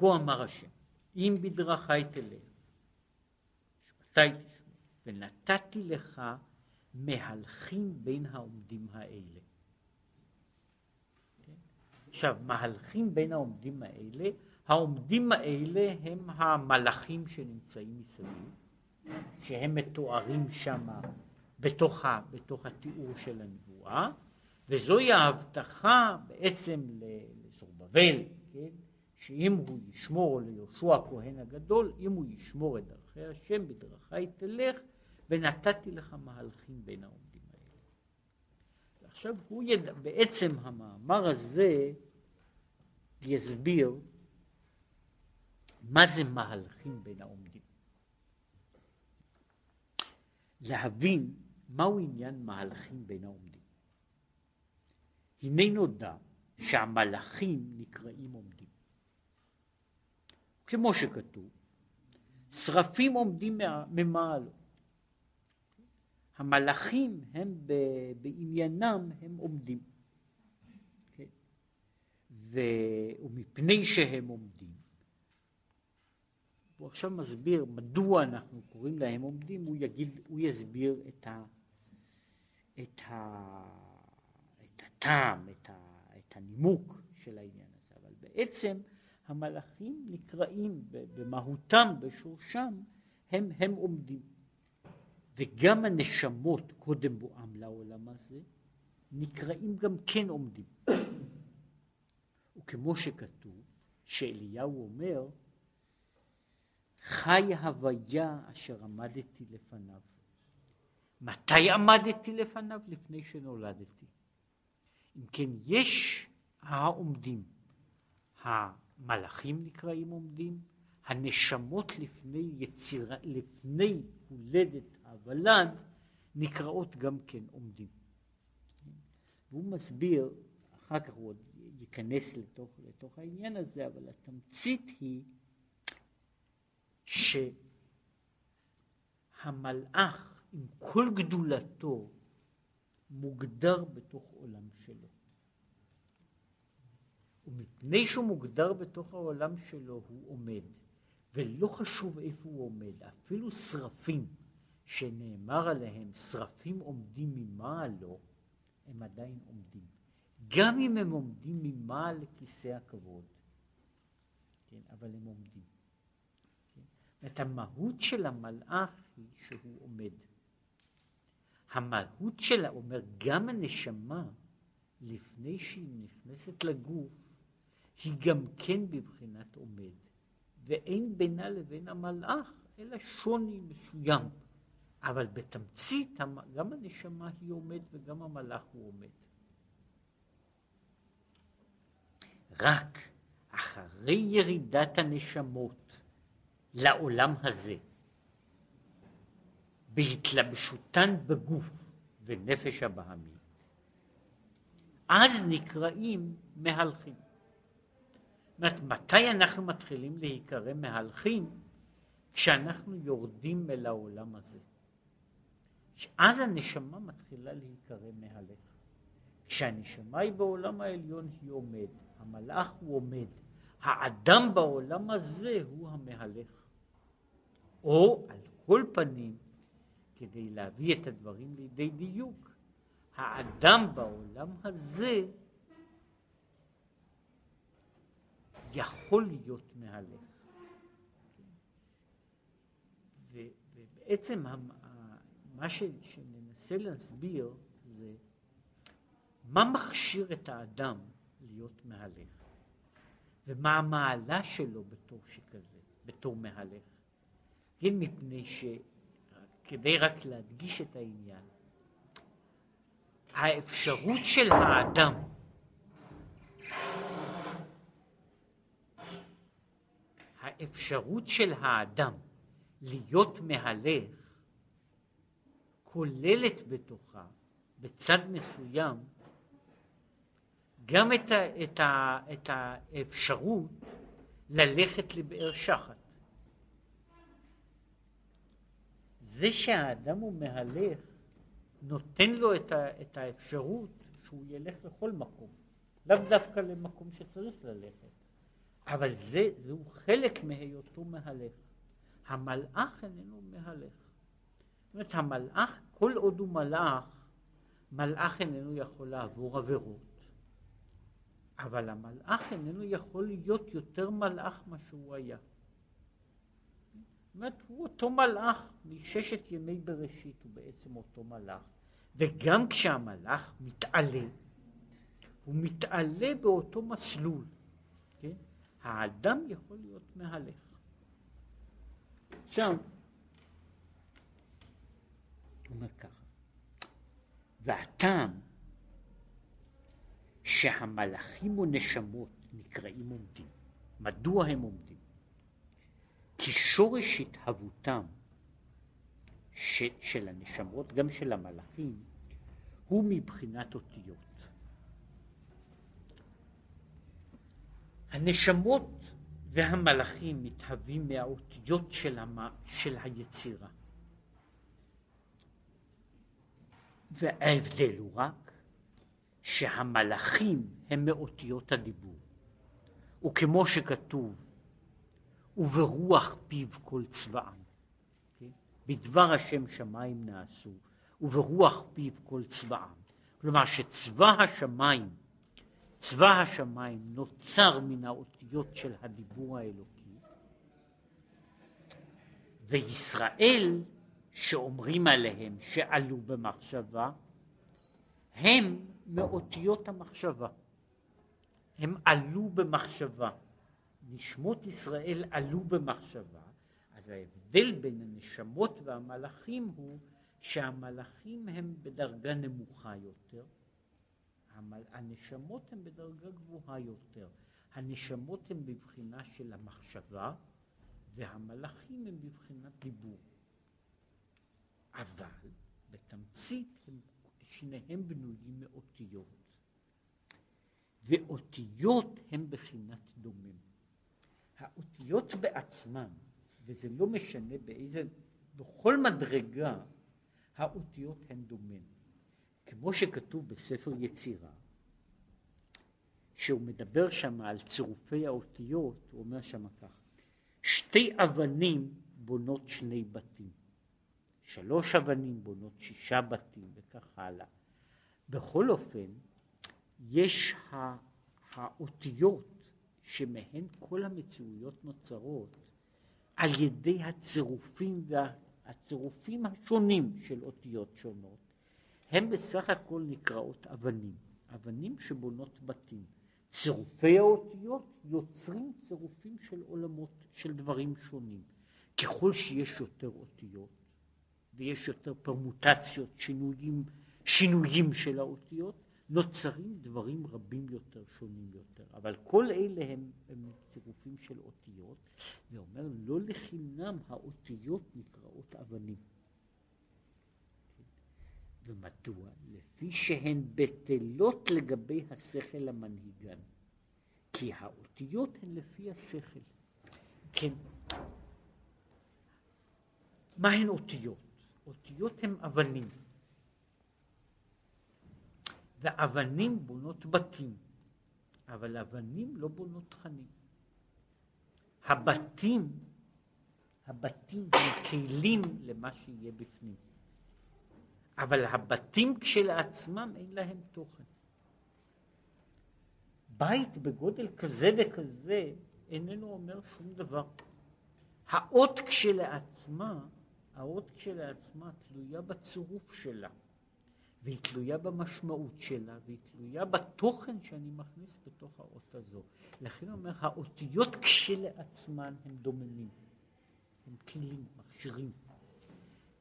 כה אמר השם, אם בדרכי תלך, משפטי ונתתי לך מהלכים בין העומדים האלה. עכשיו, מהלכים בין העומדים האלה, העומדים האלה הם המלאכים שנמצאים מסביב, שהם מתוארים שם בתוך, בתוך התיאור של הנבואה, וזוהי ההבטחה בעצם לזרובבל, כן? שאם הוא ישמור ליהושע הכהן הגדול, אם הוא ישמור את דרכי השם בדרכי תלך, ונתתי לך מהלכים בין העומדים האלה. ועכשיו הוא ידע, בעצם המאמר הזה יסביר מה זה מהלכים בין העומדים. להבין מהו עניין מהלכים בין העומדים. הנה נודע שהמלאכים נקראים עומדים. כמו שכתוב, שרפים עומדים ממעלו. המלאכים הם ב, בעניינם הם עומדים. כן? ו, ומפני שהם עומדים, הוא עכשיו מסביר מדוע אנחנו קוראים להם עומדים, הוא, יגיד, הוא יסביר את, ה, את, ה, את הטעם, את, ה, את הנימוק של העניין הזה, אבל בעצם המלאכים נקראים במהותם, בשורשם, הם, הם עומדים. וגם הנשמות קודם בואם לעולם הזה, נקראים גם כן עומדים. וכמו שכתוב, שאליהו אומר, חי הוויה אשר עמדתי לפניו. מתי עמדתי לפניו? לפני שנולדתי. אם כן, יש העומדים. המלאכים נקראים עומדים, הנשמות לפני יצירה, לפני הולדת הוולד, נקראות גם כן עומדים. והוא מסביר, אחר כך הוא עוד ייכנס לתוך, לתוך העניין הזה, אבל התמצית היא שהמלאך עם כל גדולתו מוגדר בתוך עולם שלו. ומפני שהוא מוגדר בתוך העולם שלו הוא עומד, ולא חשוב איפה הוא עומד, אפילו שרפים שנאמר עליהם שרפים עומדים ממעלו, הם עדיין עומדים. גם אם הם עומדים ממעל לכיסא הכבוד, כן, אבל הם עומדים. את המהות של המלאך היא שהוא עומד. המהות שלה, אומר, גם הנשמה, לפני שהיא נכנסת לגוף, היא גם כן בבחינת עומד. ואין בינה לבין המלאך, אלא שוני מסוים. אבל בתמצית, גם הנשמה היא עומד וגם המלאך הוא עומד. רק אחרי ירידת הנשמות לעולם הזה, בהתלבשותן בגוף ונפש הבהמית, אז נקראים מהלכים. אומרת, מתי אנחנו מתחילים להיקרא מהלכים? כשאנחנו יורדים אל העולם הזה. אז הנשמה מתחילה להיקרא מהלך. כשהנשמה היא בעולם העליון היא עומד, המלאך הוא עומד, האדם בעולם הזה הוא המהלך. או על כל פנים, כדי להביא את הדברים לידי דיוק, האדם בעולם הזה יכול להיות מהלך. ובעצם מה שננסה להסביר זה מה מכשיר את האדם להיות מהלך, ומה המעלה שלו בתור שכזה, בתור מהלך. כן, מפני ש... כדי רק להדגיש את העניין, האפשרות של האדם האפשרות של האדם להיות מהלך כוללת בתוכה, בצד מסוים, גם את, ה, את, ה, את האפשרות ללכת לבאר שחת. זה שהאדם הוא מהלך, נותן לו את, ה, את האפשרות שהוא ילך לכל מקום, לאו דווקא למקום שצריך ללכת. אבל זה, זהו חלק מהיותו מהלך. המלאך איננו מהלך. זאת אומרת, המלאך, כל עוד הוא מלאך, מלאך איננו יכול לעבור עבירות. אבל המלאך איננו יכול להיות יותר מלאך מה שהוא היה. זאת אומרת, הוא אותו מלאך מששת ימי בראשית, הוא בעצם אותו מלאך. וגם כשהמלאך מתעלה, הוא מתעלה באותו מסלול. האדם יכול להיות מהלך. עכשיו, הוא אומר ככה, והטעם שהמלאכים ונשמות נקראים עומדים. מדוע הם עומדים? כי שורש התהוותם ש, של הנשמות, גם של המלאכים, הוא מבחינת אותיות. הנשמות והמלאכים מתהווים מהאותיות של, המ... של היצירה. וההבדל הוא רק שהמלאכים הם מאותיות הדיבור. וכמו שכתוב, וברוח פיו כל צבאם. כן? בדבר השם שמיים נעשו, וברוח פיו כל צבאם. כלומר שצבא השמיים, צבא השמיים נוצר מן האותיות של הדיבור האלוקי, וישראל שאומרים עליהם שעלו במחשבה, הם מאותיות המחשבה. הם עלו במחשבה. נשמות ישראל עלו במחשבה, אז ההבדל בין הנשמות והמלאכים הוא שהמלאכים הם בדרגה נמוכה יותר. הנשמות הן בדרגה גבוהה יותר. הנשמות הן בבחינה של המחשבה והמלאכים הם בבחינת דיבור. אבל בתמצית הם שניהם בנויים מאותיות, ואותיות הם בחינת דומם. האותיות בעצמן, וזה לא משנה באיזה, בכל מדרגה, האותיות הן דומן. כמו שכתוב בספר יצירה, שהוא מדבר שם על צירופי האותיות, הוא אומר שם כך, שתי אבנים בונות שני בתים. שלוש אבנים בונות שישה בתים וכך הלאה. בכל אופן, יש האותיות שמהן כל המציאויות נוצרות על ידי הצירופים והצירופים השונים של אותיות שונות, הם בסך הכל נקראות אבנים, אבנים שבונות בתים. צירופי האותיות יוצרים צירופים של עולמות, של דברים שונים. ככל שיש יותר אותיות, ויש יותר פרמוטציות, שינויים, שינויים של האותיות, נוצרים דברים רבים יותר, שונים יותר. אבל כל אלה הם, הם צירופים של אותיות, ואומר לא לחינם האותיות נקראות אבנים. ומדוע? לפי שהן בטלות לגבי השכל המנהיגן. כי האותיות הן לפי השכל. כן. מהן אותיות? אותיות הן אבנים. ואבנים בונות בתים, אבל אבנים לא בונות תכנים. הבתים, הבתים הם כלים למה שיהיה בפנים. אבל הבתים כשלעצמם אין להם תוכן. בית בגודל כזה וכזה איננו אומר שום דבר. האות כשלעצמה האות כשלעצמה תלויה בצירוף שלה, והיא תלויה במשמעות שלה, והיא תלויה בתוכן שאני מכניס בתוך האות הזו. לכן אומר, האותיות כשלעצמן הם דוממים, הם כלים, מכשירים.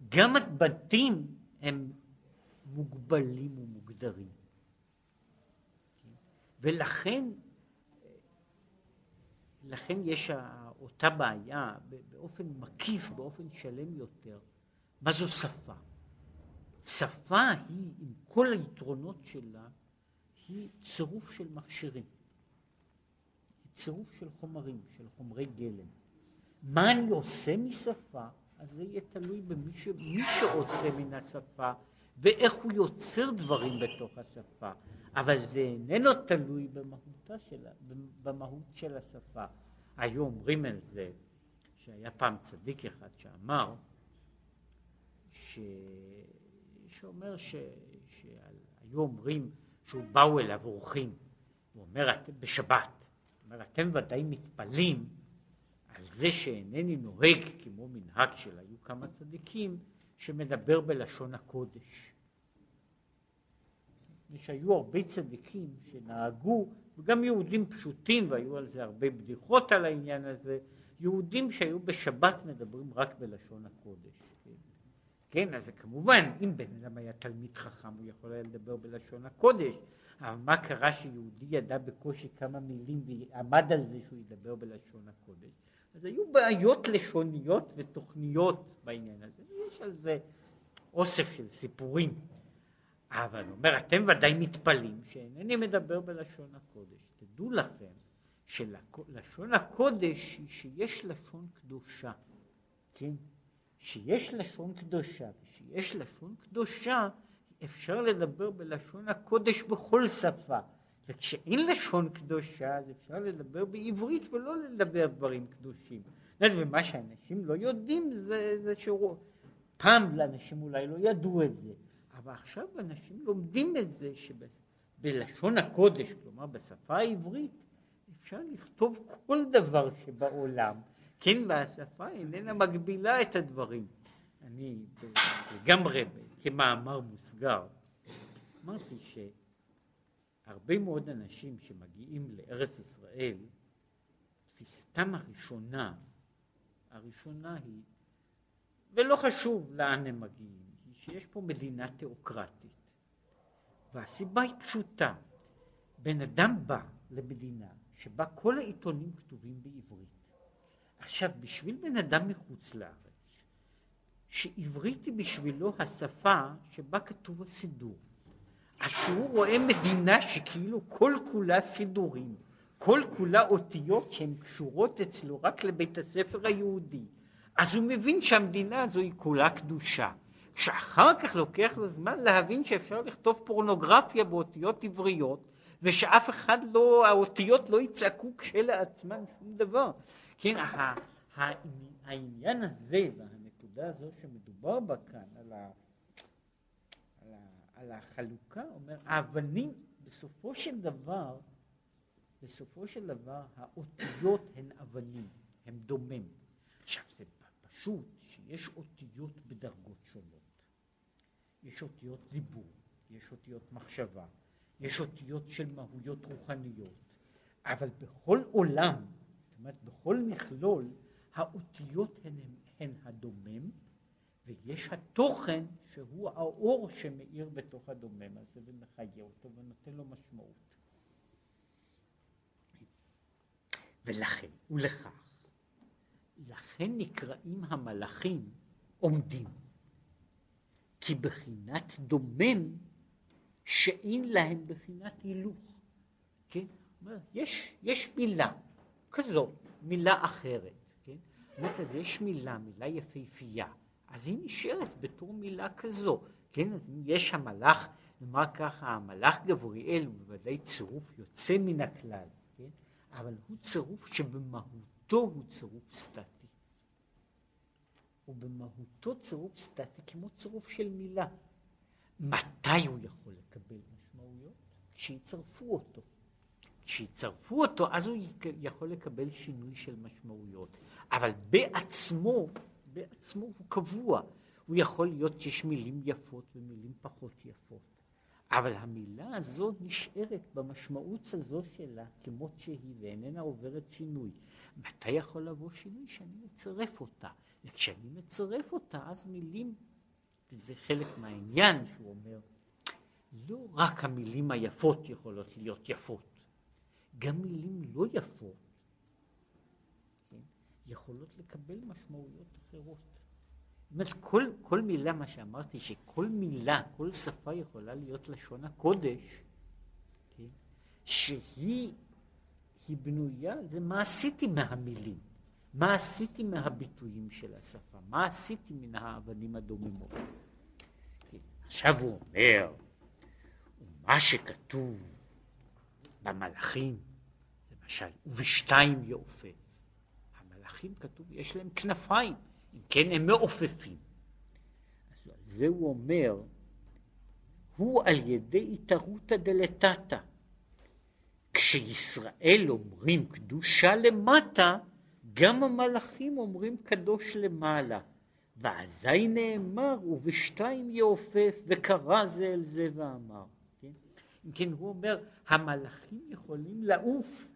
גם הבתים הם מוגבלים ומוגדרים. ולכן לכן יש אותה בעיה באופן מקיף, באופן שלם יותר. מה זו שפה? שפה היא, עם כל היתרונות שלה, היא צירוף של מכשירים. צירוף של חומרים, של חומרי גלם. מה אני עושה משפה? אז זה יהיה תלוי במי ש... שעושה מן השפה ואיך הוא יוצר דברים בתוך השפה, אבל זה איננו תלוי של, במהות של השפה. היו אומרים על זה, שהיה פעם צדיק אחד שאמר, ש... שאומר ש... שהיו אומרים שהוא באו אליו אורחים, הוא אומר בשבת, הוא אומר אתם ודאי מתפלאים על זה שאינני נוהג כמו מנהג של היו כמה צדיקים שמדבר בלשון הקודש. ושהיו הרבה צדיקים שנהגו, וגם יהודים פשוטים, והיו על זה הרבה בדיחות על העניין הזה, יהודים שהיו בשבת מדברים רק בלשון הקודש. כן, כן אז כמובן, אם בן אדם היה תלמיד חכם, הוא יכול היה לדבר בלשון הקודש, אבל מה קרה שיהודי ידע בקושי כמה מילים ועמד על זה שהוא ידבר בלשון הקודש? אז היו בעיות לשוניות ותוכניות בעניין הזה, יש על זה אוסף של סיפורים. אבל אומר, אתם ודאי מתפלאים שאינני מדבר בלשון הקודש. תדעו לכם שלשון הקודש היא שיש לשון קדושה, כן? שיש לשון קדושה, ושיש לשון קדושה אפשר לדבר בלשון הקודש בכל שפה. וכשאין לשון קדושה אז אפשר לדבר בעברית ולא לדבר דברים קדושים. ומה שאנשים לא יודעים זה, זה שפעם לאנשים אולי לא ידעו את זה, אבל עכשיו אנשים לומדים את זה שבלשון הקודש, כלומר בשפה העברית, אפשר לכתוב כל דבר שבעולם, כן, והשפה איננה מגבילה את הדברים. אני לגמרי, כמאמר מוסגר, אמרתי שהרבה מאוד אנשים שמגיעים לארץ ישראל, תפיסתם הראשונה, הראשונה היא, ולא חשוב לאן הם מגיעים, היא שיש פה מדינה תיאוקרטית. והסיבה היא פשוטה, בן אדם בא למדינה שבה כל העיתונים כתובים בעברית. עכשיו, בשביל בן אדם מחוץ לארץ, שעברית היא בשבילו השפה שבה כתוב הסידור, שהוא רואה מדינה שכאילו כל כולה סידורים, כל כולה אותיות שהן קשורות אצלו רק לבית הספר היהודי, אז הוא מבין שהמדינה הזו היא כולה קדושה. שאחר כך לוקח לו זמן להבין שאפשר לכתוב פורנוגרפיה באותיות עבריות, ושאף אחד לא, האותיות לא יצעקו כשלעצמן שום דבר. כן, העניין הזה והנקודה הזו שמדובר בה כאן, על, ה, על, החלוקה, אומר, האבנים, בסופו של דבר, בסופו של דבר, האותיות הן אבנים, הן דומם. עכשיו, זה פשוט שיש אותיות בדרגות שונות. יש אותיות דיבור, יש אותיות מחשבה, יש אותיות של מהויות רוחניות, אבל בכל עולם, זאת אומרת בכל מכלול, האותיות הן, הן הדומם, ויש התוכן שהוא האור שמאיר בתוך הדומם הזה ומחיה אותו ונותן לו משמעות. ולכן, ולכך, לכן נקראים המלאכים עומדים. כי בחינת דומם שאין להם בחינת הילוך. כן? יש, יש מילה כזאת, מילה אחרת. כן? אומרת, אז יש מילה, מילה יפהפייה, אז היא נשארת בתור מילה כזו. כן? אז יש המלאך, נאמר ככה, המלאך גבריאל הוא בוודאי צירוף יוצא מן הכלל, כן? אבל הוא צירוף שבמהותו הוא צירוף סטטי. הוא במהותו צירוף סטטי כמו צירוף של מילה. מתי הוא יכול לקבל משמעויות? כשיצרפו אותו. כשיצרפו אותו אז הוא יכול לקבל שינוי של משמעויות. אבל בעצמו, בעצמו הוא קבוע. הוא יכול להיות שיש מילים יפות ומילים פחות יפות. אבל המילה הזו נשארת במשמעות הזו שלה כמות שהיא ואיננה עוברת שינוי. מתי יכול לבוא שינוי? שאני מצרף אותה. וכשאני מצרף אותה, אז מילים, וזה חלק מהעניין שהוא אומר, לא רק המילים היפות יכולות להיות יפות, גם מילים לא יפות יכולות לקבל משמעויות אחרות. זאת כל, כל מילה, מה שאמרתי, שכל מילה, כל שפה יכולה להיות לשון הקודש, כן, שהיא בנויה, זה מה עשיתי מהמילים. מה עשיתי מהביטויים של השפה? מה עשיתי מן האבנים הדוממות? כן. עכשיו הוא אומר, מה שכתוב במלאכים, למשל, ובשתיים יעופף. המלאכים כתוב, יש להם כנפיים, אם כן הם מעופפים. אז על זה הוא אומר, הוא על ידי התערותא דלתתא. כשישראל אומרים קדושה למטה, גם המלאכים אומרים קדוש למעלה. ואזי נאמר, ובשתיים יעופף, וקרא זה אל זה ואמר. כן? אם כן, הוא אומר, המלאכים יכולים לעוף,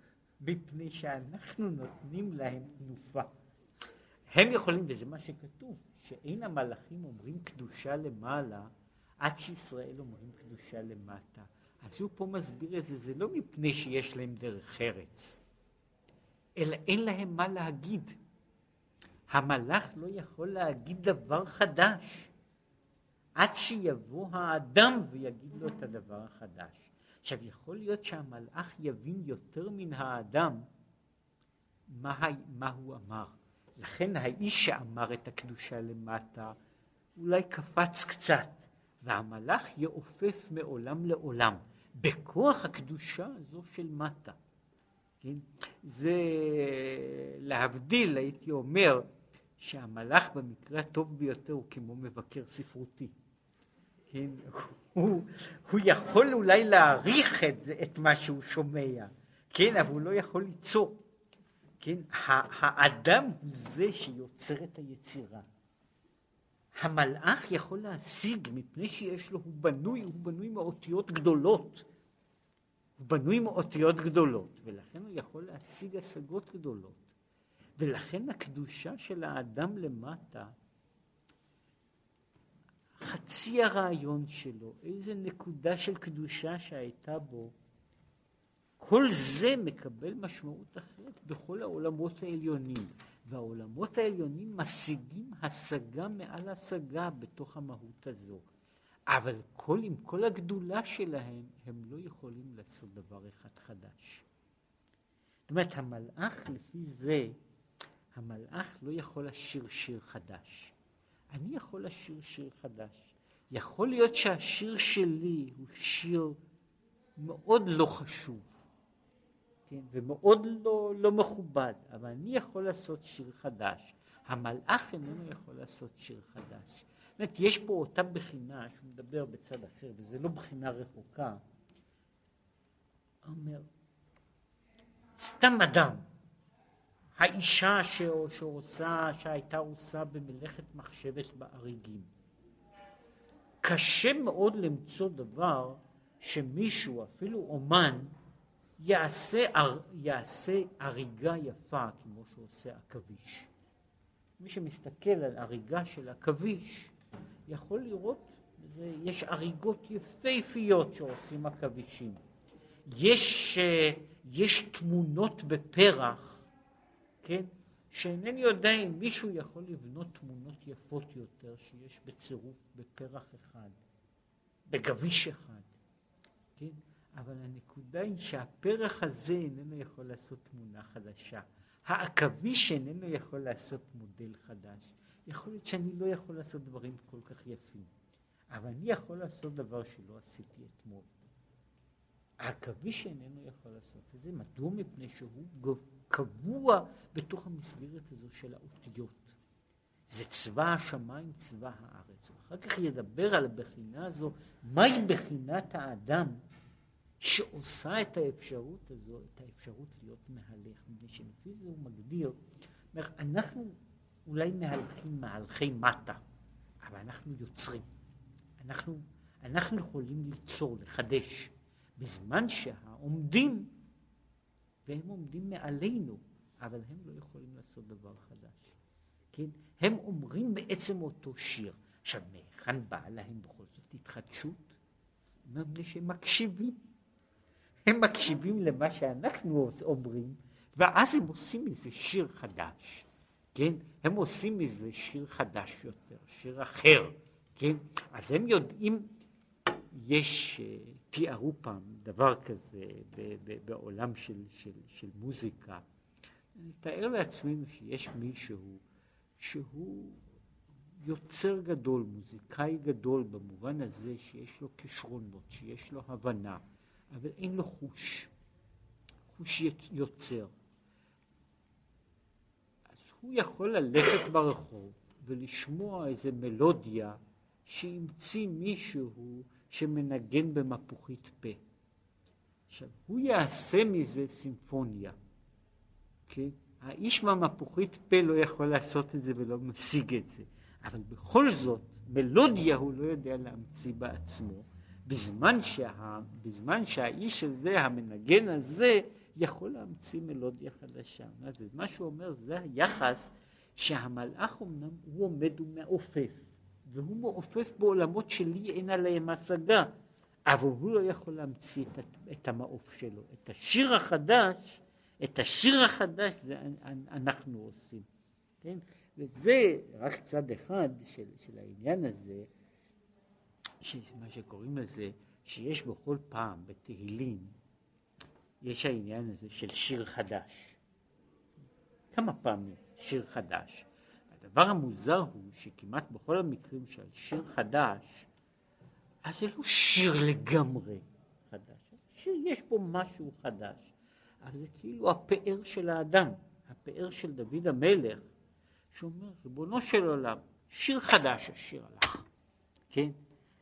מפני שאנחנו נותנים להם תנופה. הם יכולים, וזה מה שכתוב, שאין המלאכים אומרים קדושה למעלה, עד שישראל אומרים קדושה למטה. אז הוא פה מסביר את זה, זה לא מפני שיש להם דרך ארץ, אלא אין להם מה להגיד. המלאך לא יכול להגיד דבר חדש עד שיבוא האדם ויגיד לו את הדבר החדש. עכשיו, יכול להיות שהמלאך יבין יותר מן האדם מה, מה הוא אמר. לכן האיש שאמר את הקדושה למטה אולי קפץ קצת, והמלאך יעופף מעולם לעולם, בכוח הקדושה הזו של מטה. כן? זה להבדיל, הייתי אומר, שהמלאך במקרה הטוב ביותר הוא כמו מבקר ספרותי. כן? הוא, הוא יכול אולי להעריך את, את מה שהוא שומע, כן? אבל הוא לא יכול ליצור. כן? האדם הוא זה שיוצר את היצירה. המלאך יכול להשיג מפני שיש לו, הוא בנוי, הוא בנוי מאותיות גדולות. הוא בנוי מאותיות גדולות, ולכן הוא יכול להשיג השגות גדולות. ולכן הקדושה של האדם למטה, חצי הרעיון שלו, איזה נקודה של קדושה שהייתה בו, כל זה מקבל משמעות אחרת בכל העולמות העליונים. והעולמות העליונים משיגים השגה מעל השגה בתוך המהות הזו. אבל כל, עם כל הגדולה שלהם, הם לא יכולים לעשות דבר אחד חדש. זאת אומרת, המלאך לפי זה המלאך לא יכול לשיר שיר חדש. אני יכול לשיר שיר חדש. יכול להיות שהשיר שלי הוא שיר מאוד לא חשוב, כן? ומאוד לא, לא מכובד, אבל אני יכול לעשות שיר חדש. המלאך איננו יכול לעשות שיר חדש. זאת אומרת, יש פה אותה בחינה שהוא מדבר בצד אחר, וזו לא בחינה רחוקה. אומר, סתם אדם, האישה שעושה, שהייתה עושה במלאכת מחשבת באריגים. קשה מאוד למצוא דבר שמישהו, אפילו אומן, יעשה, יעשה הריגה יפה כמו שעושה עכביש. מי שמסתכל על הריגה של עכביש יכול לראות, יש הריגות יפהפיות שעושים עכבישים. יש, אה, יש תמונות בפרח כן? שאינני יודע אם מישהו יכול לבנות תמונות יפות יותר שיש בצירוף בפרח אחד, בגביש אחד, כן? אבל הנקודה היא שהפרח הזה איננו יכול לעשות תמונה חדשה. העכביש איננו יכול לעשות מודל חדש. יכול להיות שאני לא יכול לעשות דברים כל כך יפים, אבל אני יכול לעשות דבר שלא עשיתי אתמול. העכביש איננו יכול לעשות את זה, מדוע? מפני שהוא קבוע בתוך המסגרת הזו של האותיות. זה צבא השמיים, צבא הארץ. ואחר כך ידבר על הבחינה הזו, מהי בחינת האדם שעושה את האפשרות הזו, את האפשרות להיות מהלך, מפני שלפי זה הוא מגדיר, אומר, אנחנו אולי מהלכים מהלכי מטה, אבל אנחנו יוצרים. אנחנו, אנחנו יכולים ליצור, לחדש. בזמן שהעומדים, והם עומדים מעלינו, אבל הם לא יכולים לעשות דבר חדש. כן? הם אומרים בעצם אותו שיר. עכשיו, מהיכן באה להם בכל זאת התחדשות? מפני שהם מקשיבים. הם מקשיבים למה שאנחנו אומרים, ואז הם עושים מזה שיר חדש. כן? הם עושים מזה שיר חדש יותר, שיר אחר. כן? אז הם יודעים יש, אה, תיארו פעם דבר כזה בעולם של, של, של מוזיקה. נתאר לעצמנו שיש מישהו שהוא יוצר גדול, מוזיקאי גדול, במובן הזה שיש לו כישרונות, שיש לו הבנה, אבל אין לו חוש, חוש יוצר. אז הוא יכול ללכת ברחוב ולשמוע איזה מלודיה שהמציא מישהו שמנגן במפוחית פה. עכשיו, הוא יעשה מזה סימפוניה, כן? האיש מהמפוחית פה לא יכול לעשות את זה ולא משיג את זה, אבל בכל זאת, מלודיה הוא לא יודע להמציא בעצמו, בזמן, שה, בזמן שהאיש הזה, המנגן הזה, יכול להמציא מלודיה חדשה. מה שהוא אומר זה היחס שהמלאך אמנם הוא עומד ומעופף, והוא מעופף בעולמות שלי אין עליהם השגה, אבל הוא לא יכול להמציא את, את המעוף שלו. את השיר החדש, את השיר החדש זה אנחנו עושים, כן? וזה רק צד אחד של, של העניין הזה, מה שקוראים לזה, שיש בכל פעם בתהילים, יש העניין הזה של שיר חדש. כמה פעמים שיר חדש. הדבר המוזר הוא שכמעט בכל המקרים של שיר חדש, אז זה לא שיר לגמרי חדש. שיר יש בו משהו חדש, אבל זה כאילו הפאר של האדם, הפאר של דוד המלך, שאומר, ריבונו של עולם, שיר חדש השיר הלך, כן?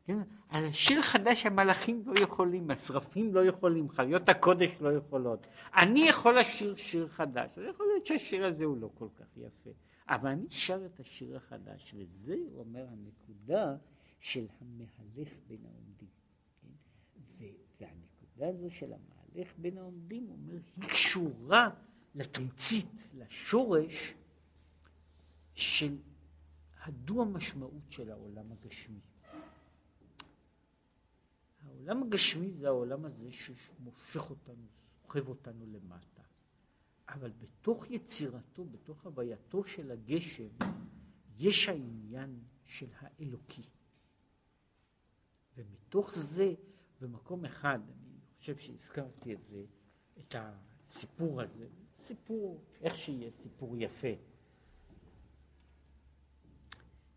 כן? על השיר חדש המלאכים לא יכולים, השרפים לא יכולים, חיות הקודש לא יכולות. אני יכול לשיר שיר חדש, אז יכול להיות שהשיר הזה הוא לא כל כך יפה, אבל אני שר את השיר החדש, וזה, אומר, הנקודה של המהלך בין העומדים. כן? והנקודה הזו של המהלך בין העומדים, הוא אומר, היא קשורה לתמצית, לשורש של הדו המשמעות של העולם הגשמי. העולם הגשמי זה העולם הזה שמושך אותנו, סוחב אותנו למטה. אבל בתוך יצירתו, בתוך הווייתו של הגשם, יש העניין של האלוקי. ומתוך זה, במקום אחד, אני חושב שהזכרתי את זה, את הסיפור הזה, סיפור, איך שיהיה, סיפור יפה.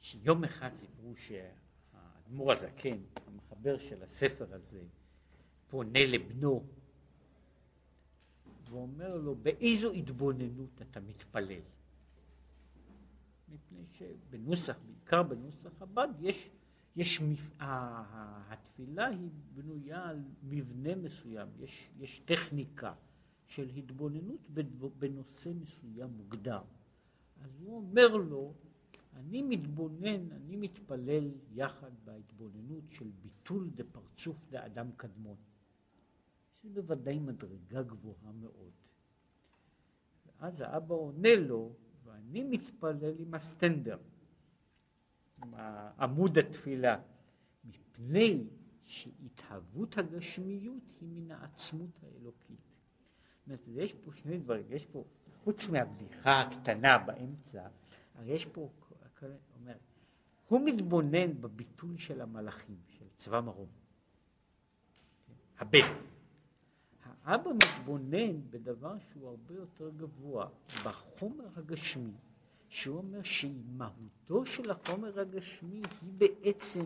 שיום אחד סיפרו שהאדמו"ר הזקן, המחבר של הספר הזה, פונה לבנו ואומר לו, באיזו התבוננות אתה מתפלל? מפני שבנוסח, בעיקר בנוסח הבד, יש יש, התפילה היא בנויה על מבנה מסוים, יש, יש טכניקה של התבוננות בנושא מסוים מוגדר. אז הוא אומר לו, אני מתבונן, אני מתפלל יחד בהתבוננות של ביטול דפרצוף דאדם קדמון. שזה בוודאי מדרגה גבוהה מאוד. ואז האבא עונה לו, ואני מתפלל עם הסטנדר. עמוד התפילה, מפני שהתהוות הגשמיות היא מן העצמות האלוקית. זאת אומרת, יש פה שני דברים, יש פה, חוץ מהבדיחה הקטנה באמצע, הרי יש פה, אומר, הוא מתבונן בביטול של המלאכים, של צבא מרום. הבן. האבא מתבונן בדבר שהוא הרבה יותר גבוה, בחומר הגשמי, שהוא אומר שמהותו של החומר הגשמי היא בעצם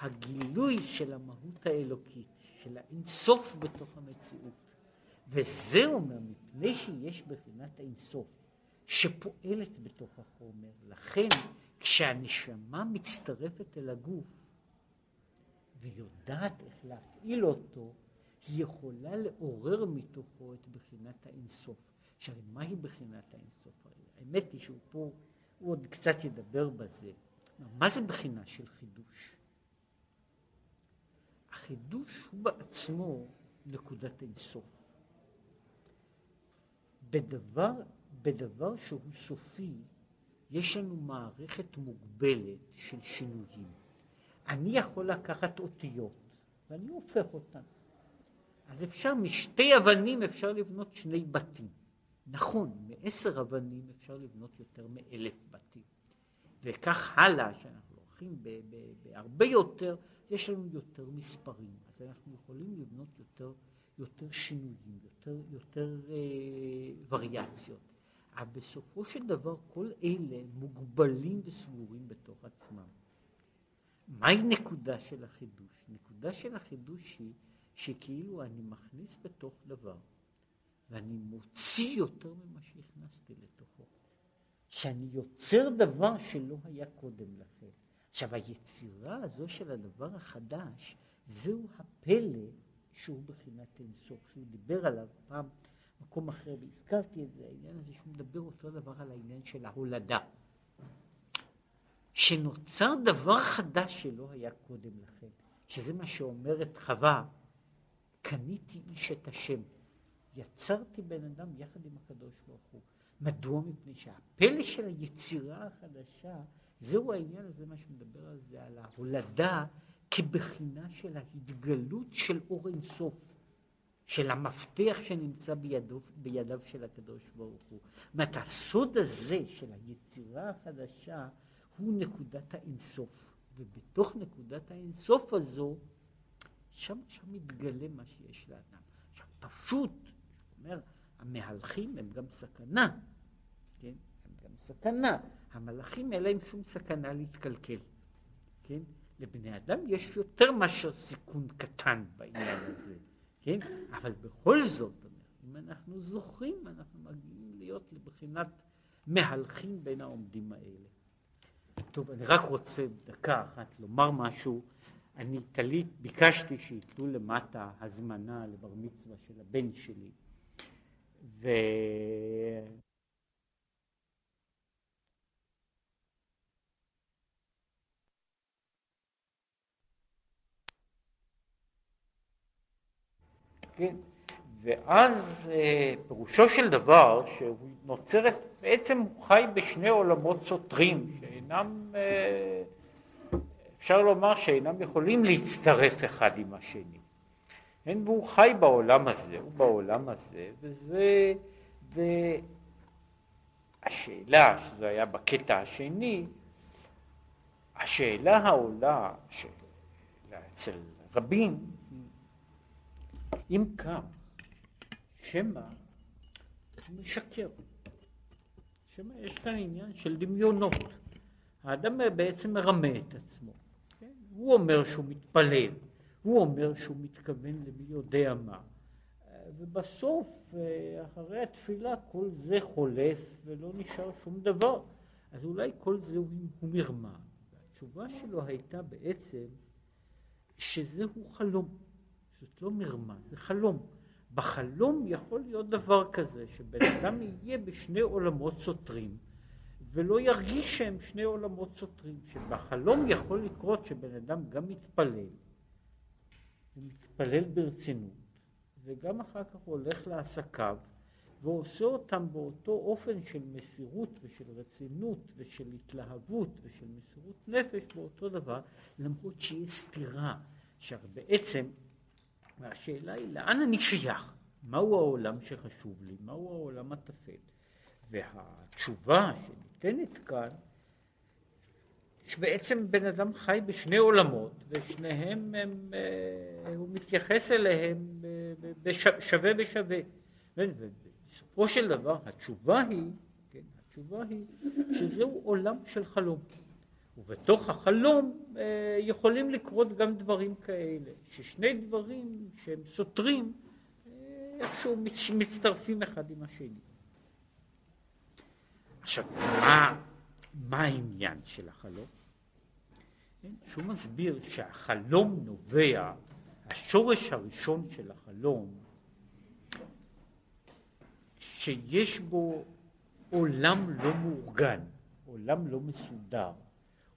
הגילוי של המהות האלוקית, של האינסוף בתוך המציאות. וזה אומר, מפני שיש בחינת האינסוף שפועלת בתוך החומר, לכן כשהנשמה מצטרפת אל הגוף ויודעת איך להפעיל אותו, יכולה לעורר מתוכו את בחינת האינסוף. עכשיו, מהי בחינת האינסוף? האמת היא שהוא פה, הוא עוד קצת ידבר בזה. מה זה בחינה של חידוש? החידוש הוא בעצמו נקודת אינסוף. בדבר, בדבר שהוא סופי, יש לנו מערכת מוגבלת של שינויים. אני יכול לקחת אותיות, ואני הופך אותן. אז אפשר, משתי אבנים אפשר לבנות שני בתים. נכון, מעשר אבנים אפשר לבנות יותר מאלף בתים. וכך הלאה, שאנחנו הולכים בהרבה יותר, יש לנו יותר מספרים. אז אנחנו יכולים לבנות יותר, יותר שינויים, יותר, יותר אה, וריאציות. אבל בסופו של דבר כל אלה מוגבלים וסגורים בתוך עצמם. מהי נקודה של החידוש? נקודה של החידוש היא שכאילו אני מכניס בתוך דבר ואני מוציא יותר ממה שהכנסתי לתוכו. שאני יוצר דבר שלא היה קודם לכן. עכשיו היצירה הזו של הדבר החדש זהו הפלא שהוא בחינת אינסוף, שהוא דיבר עליו פעם במקום אחר והזכרתי את זה, העניין הזה שהוא מדבר אותו דבר על העניין של ההולדה. שנוצר דבר חדש שלא היה קודם לכן, שזה מה שאומרת חווה, קניתי איש את השם, יצרתי בן אדם יחד עם הקדוש ברוך הוא. מדוע? מפני שהפלא של היצירה החדשה, זהו העניין הזה, מה שמדבר על זה, על ההולדה כבחינה של ההתגלות של אור אינסוף, של המפתח שנמצא בידו, בידיו של הקדוש ברוך הוא. זאת אומרת, הסוד הזה של היצירה החדשה הוא נקודת האינסוף, ובתוך נקודת האינסוף הזו, שם, שם מתגלה מה שיש לאדם. עכשיו, פשוט, אומר, המהלכים הם גם סכנה, כן? הם גם סכנה. המלאכים אין להם שום סכנה להתקלקל, כן? לבני אדם יש יותר מאשר סיכון קטן בעניין הזה, כן? אבל בכל זאת, אם אנחנו זוכרים, אנחנו מגיעים להיות לבחינת מהלכים בין העומדים האלה. טוב, אני רק רוצה דקה אחת לומר משהו. אני תלית, ביקשתי שיתלו למטה הזמנה לבר מצווה של הבן שלי. ו... כן, ואז אה, פירושו של דבר שהוא נוצרת, בעצם הוא חי בשני עולמות סותרים שאינם, אה, אפשר לומר שאינם יכולים להצטרף אחד עם השני. כן, והוא חי בעולם הזה, הוא בעולם הזה, וזה, והשאלה, שזה היה בקטע השני, השאלה העולה אצל רבים, אם כך, שמא הוא משקר. שמא יש כאן עניין של דמיונות. האדם בעצם מרמה את עצמו. הוא אומר שהוא מתפלל, הוא אומר שהוא מתכוון למי יודע מה. ובסוף, אחרי התפילה, כל זה חולף ולא נשאר שום דבר. אז אולי כל זה הוא מרמה. התשובה שלו הייתה בעצם שזהו חלום. זאת לא מרמה, זה חלום. בחלום יכול להיות דבר כזה, שבן אדם יהיה בשני עולמות סותרים, ולא ירגיש שהם שני עולמות סותרים, שבחלום יכול לקרות שבן אדם גם מתפלל, ומתפלל ברצינות, וגם אחר כך הולך לעסקיו, ועושה אותם באותו אופן של מסירות ושל רצינות ושל התלהבות ושל מסירות נפש באותו דבר, למרות שיש סתירה, שהרי בעצם והשאלה היא לאן אני שייך? מהו העולם שחשוב לי? מהו העולם הטפל? והתשובה שניתנת כאן, שבעצם בן אדם חי בשני עולמות, ושניהם, הם, אה, הוא מתייחס אליהם שווה בשווה. ובסופו של דבר התשובה היא, כן, התשובה היא שזהו עולם של חלום. ובתוך החלום אה, יכולים לקרות גם דברים כאלה, ששני דברים שהם סותרים אה, איכשהו מצטרפים אחד עם השני. עכשיו, מה, מה העניין של החלום? שהוא מסביר שהחלום נובע, השורש הראשון של החלום, שיש בו עולם לא מאורגן, עולם לא מסודר,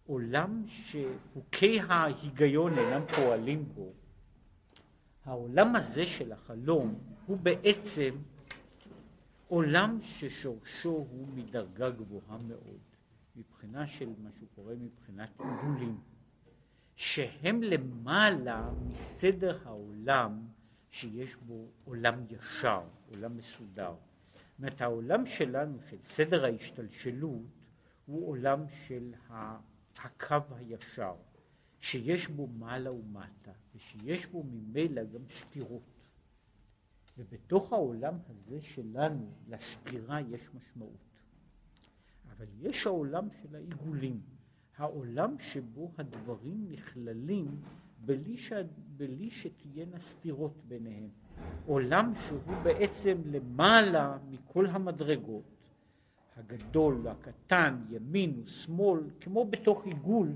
עולם שחוקי ההיגיון אינם פועלים בו, העולם הזה של החלום הוא בעצם עולם ששורשו הוא מדרגה גבוהה מאוד, מבחינה של מה שהוא קורא מבחינת עיגולים, שהם למעלה מסדר העולם שיש בו עולם ישר, עולם מסודר. זאת אומרת, העולם שלנו, של סדר ההשתלשלות, הוא עולם של. הקו הישר, שיש בו מעלה ומטה, ושיש בו ממילא גם סתירות. ובתוך העולם הזה שלנו, לסתירה יש משמעות. אבל יש העולם של העיגולים, העולם שבו הדברים נכללים בלי, ש... בלי שתהיינה סתירות ביניהם. עולם שהוא בעצם למעלה מכל המדרגות, הגדול והקטן, ימין ושמאל, כמו בתוך עיגול,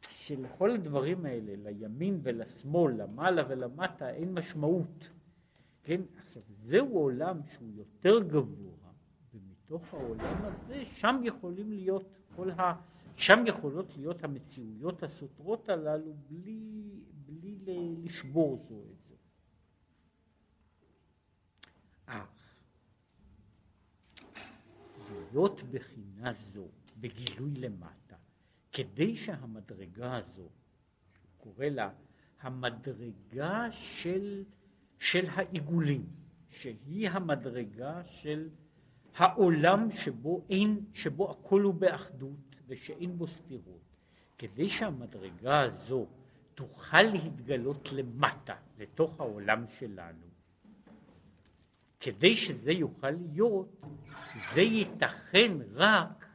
שלכל הדברים האלה, לימין ולשמאל, למעלה ולמטה, אין משמעות. כן, עכשיו זהו עולם שהוא יותר גבוה, ומתוך העולם הזה, שם יכולים להיות כל ה... שם יכולות להיות המציאויות הסותרות הללו בלי, בלי לשבור זו את זו. אך להיות בחינה זו, בגילוי למטה, כדי שהמדרגה הזו, קורא לה המדרגה של, של העיגולים, שהיא המדרגה של העולם שבו אין, שבו הכל הוא באחדות ושאין בו סתירות, כדי שהמדרגה הזו תוכל להתגלות למטה, לתוך העולם שלנו, כדי שזה יוכל להיות, זה ייתכן רק,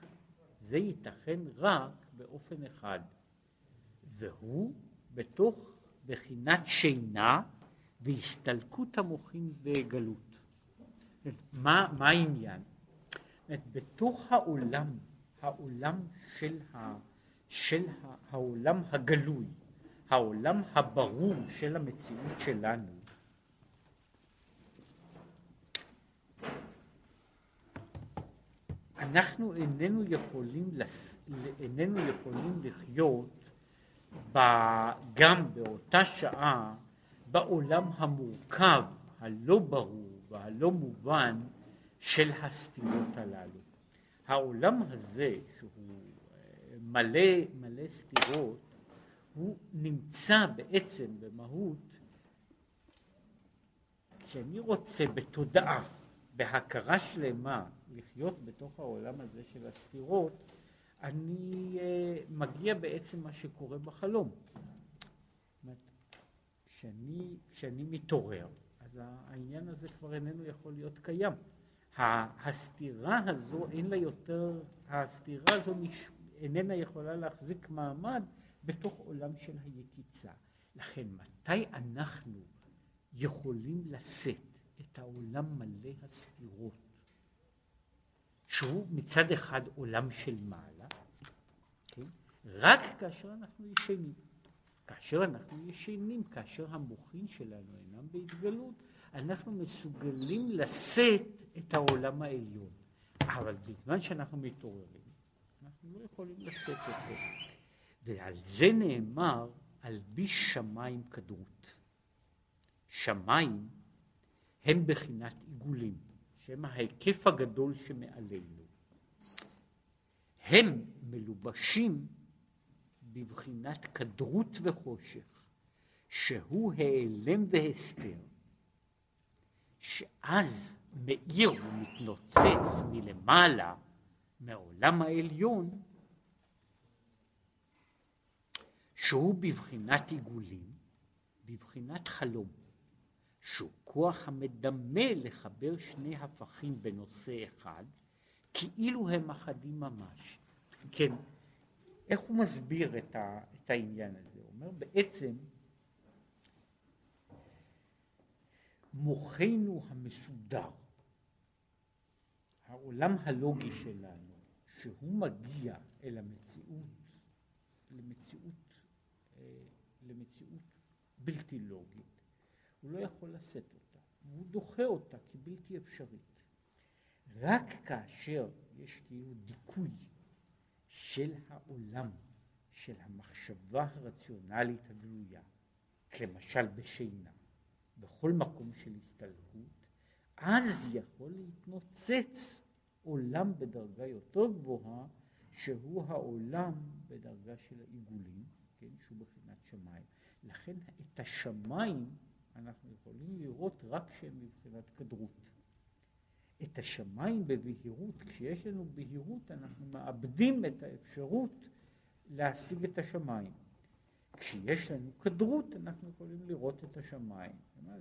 זה ייתכן רק באופן אחד, והוא בתוך בחינת שינה והסתלקות המוחין וגלות. מה, מה העניין? בתוך העולם, העולם של, ה, של ה, העולם הגלוי, העולם הברור של המציאות שלנו, אנחנו איננו יכולים, לס... איננו יכולים לחיות ב... גם באותה שעה בעולם המורכב, הלא ברור והלא מובן של הסתירות הללו. העולם הזה, שהוא אה, מלא, מלא סתירות, הוא נמצא בעצם במהות, כשאני רוצה בתודעה, בהכרה שלמה, לחיות בתוך העולם הזה של הסתירות, אני uh, מגיע בעצם מה שקורה בחלום. כשאני, כשאני מתעורר, אז העניין הזה כבר איננו יכול להיות קיים. הסתירה הזו אין לה יותר, הסתירה הזו נש... איננה יכולה להחזיק מעמד בתוך עולם של היקיצה. לכן מתי אנחנו יכולים לשאת את העולם מלא הסתירות שהוא מצד אחד עולם של מעלה, כן? רק כאשר אנחנו ישנים. כאשר אנחנו ישנים, כאשר המוחין שלנו אינם בהתגלות, אנחנו מסוגלים לשאת את העולם העליון. אבל בזמן שאנחנו מתעוררים, אנחנו לא יכולים לשאת אותו. ועל זה נאמר, אלביש שמיים כדרות. שמיים הם בחינת עיגולים. שהם ההיקף הגדול שמעלינו. הם מלובשים בבחינת כדרות וחושך, שהוא העלם והסתר, שאז מאיר ומתנוצץ מלמעלה, מעולם העליון, שהוא בבחינת עיגולים, בבחינת חלום. שהוא כוח המדמה לחבר שני הפכים בנושא אחד, כאילו הם אחדים ממש. כן, איך הוא מסביר את, ה, את העניין הזה? הוא אומר בעצם מוחנו המסודר, העולם הלוגי שלנו, שהוא מגיע אל המציאות, למציאות, אה, למציאות בלתי לוגית, הוא לא יכול לשאת אותה, הוא דוחה אותה כבלתי אפשרית. רק כאשר יש כאילו דיכוי של העולם, של המחשבה הרציונלית הגלויה, למשל בשינה, בכל מקום של הסתלקות, אז יכול להתנוצץ עולם בדרגה יותר גבוהה, שהוא העולם בדרגה של העיגולים, כן, שהוא בחינת שמיים. לכן את השמיים אנחנו יכולים לראות רק שהם מבחינת כדרות. את השמיים בבהירות, כשיש לנו בהירות אנחנו מאבדים את האפשרות להשיג את השמיים. כשיש לנו כדרות אנחנו יכולים לראות את השמיים.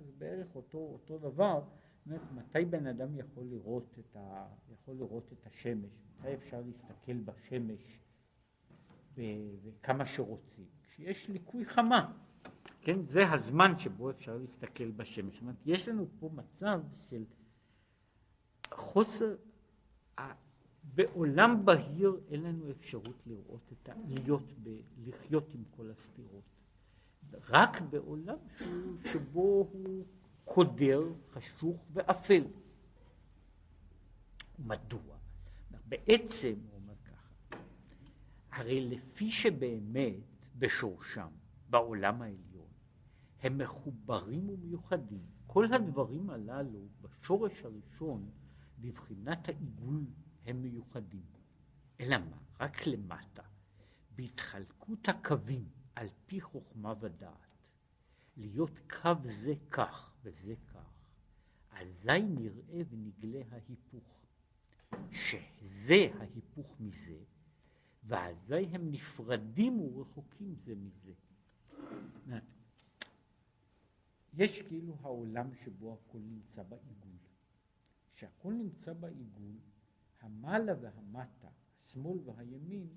זה בערך אותו, אותו דבר אומרת, מתי בן אדם יכול לראות את, ה, יכול לראות את השמש? מתי אפשר להסתכל בשמש וכמה שרוצים? כשיש ליקוי חמה. כן, זה הזמן שבו אפשר להסתכל בשמש. זאת אומרת, יש לנו פה מצב של חוסר, בעולם בהיר אין לנו אפשרות לראות את ה... להיות, ב, לחיות עם כל הסתירות. רק בעולם שהוא, שבו הוא קודר, חשוך ואפל. מדוע? בעצם, הוא אומר ככה, הרי לפי שבאמת בשורשם, בעולם העליון, הם מחוברים ומיוחדים. כל הדברים הללו, בשורש הראשון, בבחינת העיגול, הם מיוחדים. אלא מה? רק למטה, בהתחלקות הקווים על פי חוכמה ודעת, להיות קו זה כך וזה כך, אזי נראה ונגלה ההיפוך, שזה ההיפוך מזה, ואזי הם נפרדים ורחוקים זה מזה. יש כאילו העולם שבו הכל נמצא בעיגול. כשהכל נמצא בעיגול, המעלה והמטה, השמאל והימין,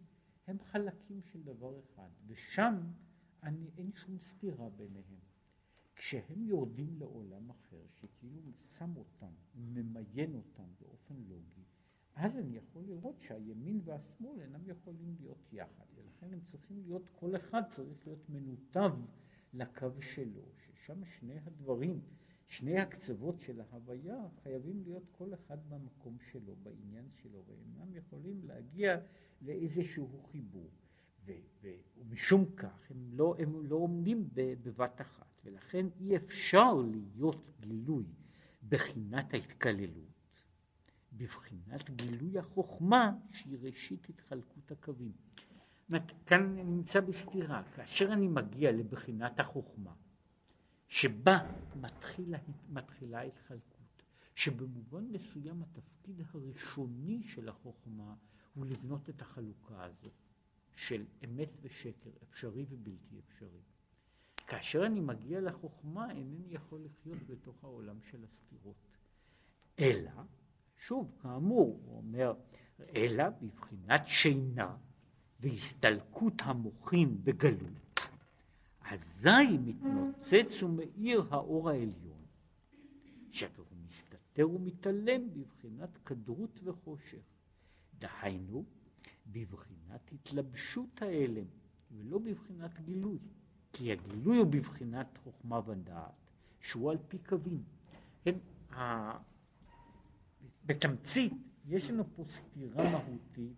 הם חלקים של דבר אחד, ושם אני, אין שום סתירה ביניהם. כשהם יורדים לעולם אחר, שכאילו שם אותם, ממיין אותם באופן לוגי, אז אני יכול לראות שהימין והשמאל אינם יכולים להיות יחד, ולכן הם צריכים להיות, כל אחד צריך להיות מנותב לקו שלו, ששם שני הדברים, שני הקצוות של ההוויה חייבים להיות כל אחד במקום שלו, בעניין שלו, ואינם יכולים להגיע לאיזשהו חיבור. ו, ו, ומשום כך הם לא, הם לא עומדים בבת אחת, ולכן אי אפשר להיות גילוי בחינת ההתקללות, בבחינת גילוי החוכמה שהיא ראשית התחלקות הקווים. כאן נמצא בסתירה, כאשר אני מגיע לבחינת החוכמה, שבה מתחילה, מתחילה התחלקות, שבמובן מסוים התפקיד הראשוני של החוכמה הוא לבנות את החלוקה הזאת של אמת ושקר, אפשרי ובלתי אפשרי. כאשר אני מגיע לחוכמה, אינני יכול לחיות בתוך העולם של הסתירות. אלא, שוב, כאמור, הוא אומר, אלא בבחינת שינה והסתלקות המוחים בגלות, אזי מתנוצץ ומאיר האור העליון, שהוא מסתתר ומתעלם בבחינת כדרות וחושך. דהיינו, בבחינת התלבשות ההלם, ולא בבחינת גילוי. כי הגילוי הוא בבחינת חוכמה ודעת, שהוא על פי קווים. כן, ה... בתמצית, יש לנו פה סתירה מהותית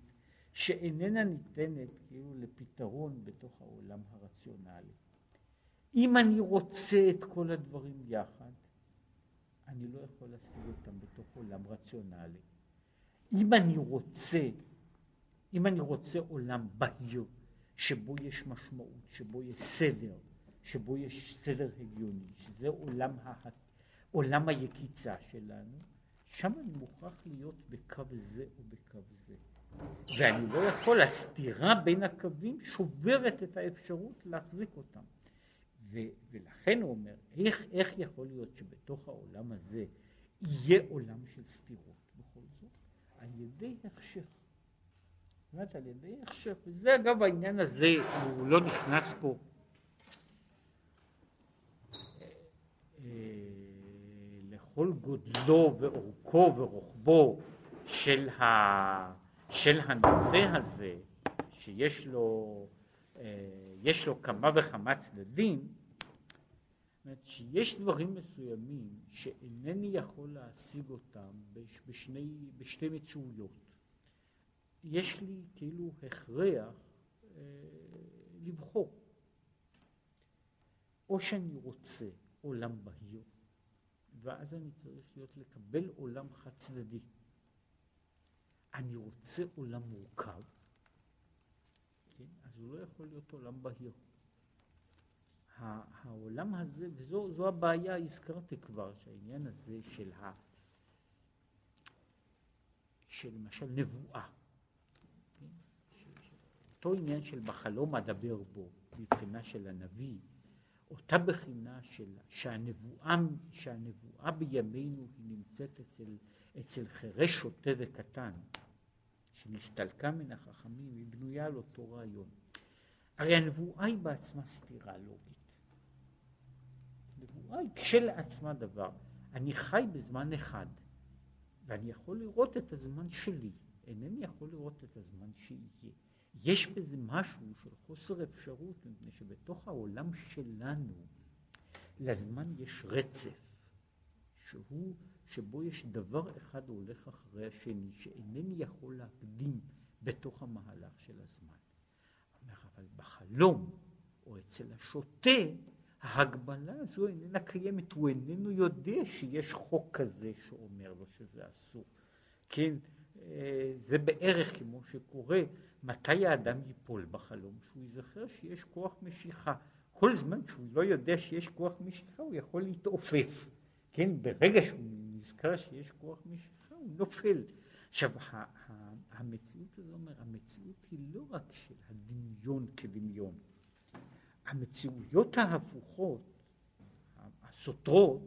שאיננה ניתנת כאילו לפתרון בתוך העולם הרציונלי. אם אני רוצה את כל הדברים יחד, אני לא יכול להשיג אותם בתוך עולם רציונלי. אם אני רוצה, אם אני רוצה עולם בהיר, שבו יש משמעות, שבו יש סדר, שבו יש סדר הגיוני, שזה עולם, ה... עולם היקיצה שלנו, שם אני מוכרח להיות בקו זה או בקו זה. ואני לא יכול, הסתירה בין הקווים שוברת את האפשרות להחזיק אותם. ו, ולכן הוא אומר, איך, איך יכול להיות שבתוך העולם הזה יהיה עולם של סתירות בכל זאת? על ידי הכשר. אומרת, על ידי הכשר, וזה אגב העניין הזה, הוא לא נכנס פה. אה, לכל גודלו ואורכו ורוחבו של, ה, של הנושא הזה, שיש לו, אה, יש לו כמה וכמה צדדים, אומרת שיש דברים מסוימים שאינני יכול להשיג אותם בשני, בשתי מציאויות. יש לי כאילו הכרח אה, לבחור. או שאני רוצה עולם בהיר, ואז אני צריך להיות לקבל עולם חד צדדי. אני רוצה עולם מורכב, כן? אז הוא לא יכול להיות עולם בהיר. העולם הזה, וזו הבעיה, הזכרתי כבר, שהעניין הזה של ה... של למשל נבואה, אותו עניין של בחלום אדבר בו, מבחינה של הנביא, אותה בחינה של שהנבואה, שהנבואה בימינו היא נמצאת אצל, אצל חירש שוטה וקטן, שנסתלקה מן החכמים, היא בנויה על אותו רעיון. הרי הנבואה היא בעצמה סתירה לוגית. נבואה היא כשלעצמה דבר. אני חי בזמן אחד, ואני יכול לראות את הזמן שלי, אינני יכול לראות את הזמן שיהיה. יש בזה משהו של חוסר אפשרות, מפני שבתוך העולם שלנו לזמן יש רצף, שהוא, שבו יש דבר אחד הולך אחרי השני, שאינני יכול להקדים בתוך המהלך של הזמן. אבל בחלום, או אצל השוטה, ההגבלה הזו איננה קיימת, הוא איננו יודע שיש חוק כזה שאומר לו שזה אסור. כן, אה, זה בערך כמו שקורה, מתי האדם ייפול בחלום? שהוא ייזכר שיש כוח משיכה. כל זמן שהוא לא יודע שיש כוח משיכה, הוא יכול להתעופף. כן, ברגע שהוא נזכר שיש כוח משיכה, הוא נופל. עכשיו, המציאות הזו אומר, המציאות היא לא רק של הדמיון כדמיון. המציאויות ההפוכות, הסותרות,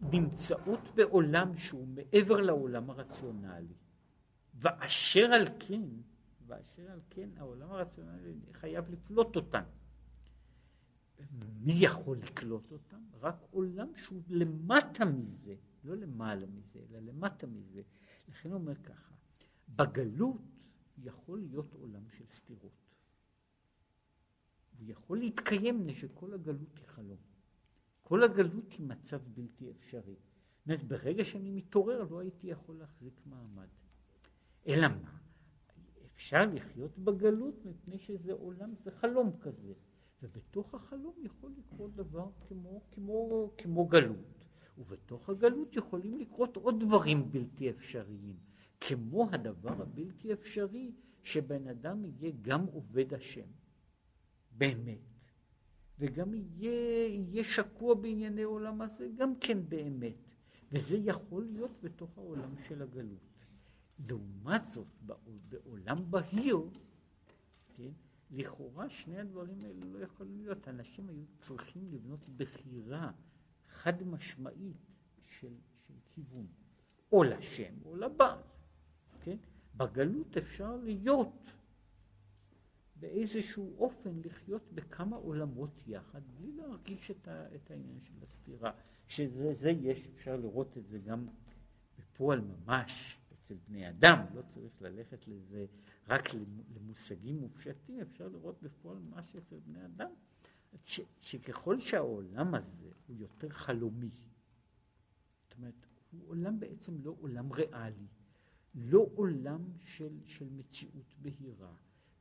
נמצאות בעולם שהוא מעבר לעולם הרציונלי. ואשר על כן, ואשר על כן העולם הרציונלי חייב לפלוט אותן. מי יכול לקלוט אותם? רק עולם שהוא למטה מזה, לא למעלה מזה, אלא למטה מזה. לכן הוא אומר ככה, בגלות יכול להיות עולם של סתירות. הוא יכול להתקיים מפני שכל הגלות היא חלום. כל הגלות היא מצב בלתי אפשרי. זאת אומרת, ברגע שאני מתעורר לא הייתי יכול להחזיק מעמד. אלא מה? אפשר לחיות בגלות מפני שזה עולם, זה חלום כזה. ובתוך החלום יכול לקרות דבר כמו, כמו, כמו גלות. ובתוך הגלות יכולים לקרות עוד דברים בלתי אפשריים. כמו הדבר הבלתי אפשרי שבן אדם יהיה גם עובד השם. באמת, וגם יהיה, יהיה שקוע בענייני עולם הזה, גם כן באמת. וזה יכול להיות בתוך העולם של הגלות. לעומת זאת, בעולם בהיר, כן, לכאורה שני הדברים האלה לא יכולים להיות. אנשים היו צריכים לבנות בחירה חד משמעית של, של כיוון, או לשם או לבעל. כן? בגלות אפשר להיות באיזשהו אופן לחיות בכמה עולמות יחד, בלי להרגיש את, ה, את העניין של הסתירה. שזה יש, אפשר לראות את זה גם בפועל ממש אצל בני אדם, לא צריך ללכת לזה רק למושגים מופשטים, אפשר לראות בפועל ממש אצל בני אדם, ש, שככל שהעולם הזה הוא יותר חלומי, זאת אומרת, הוא עולם בעצם לא עולם ריאלי, לא עולם של, של מציאות בהירה.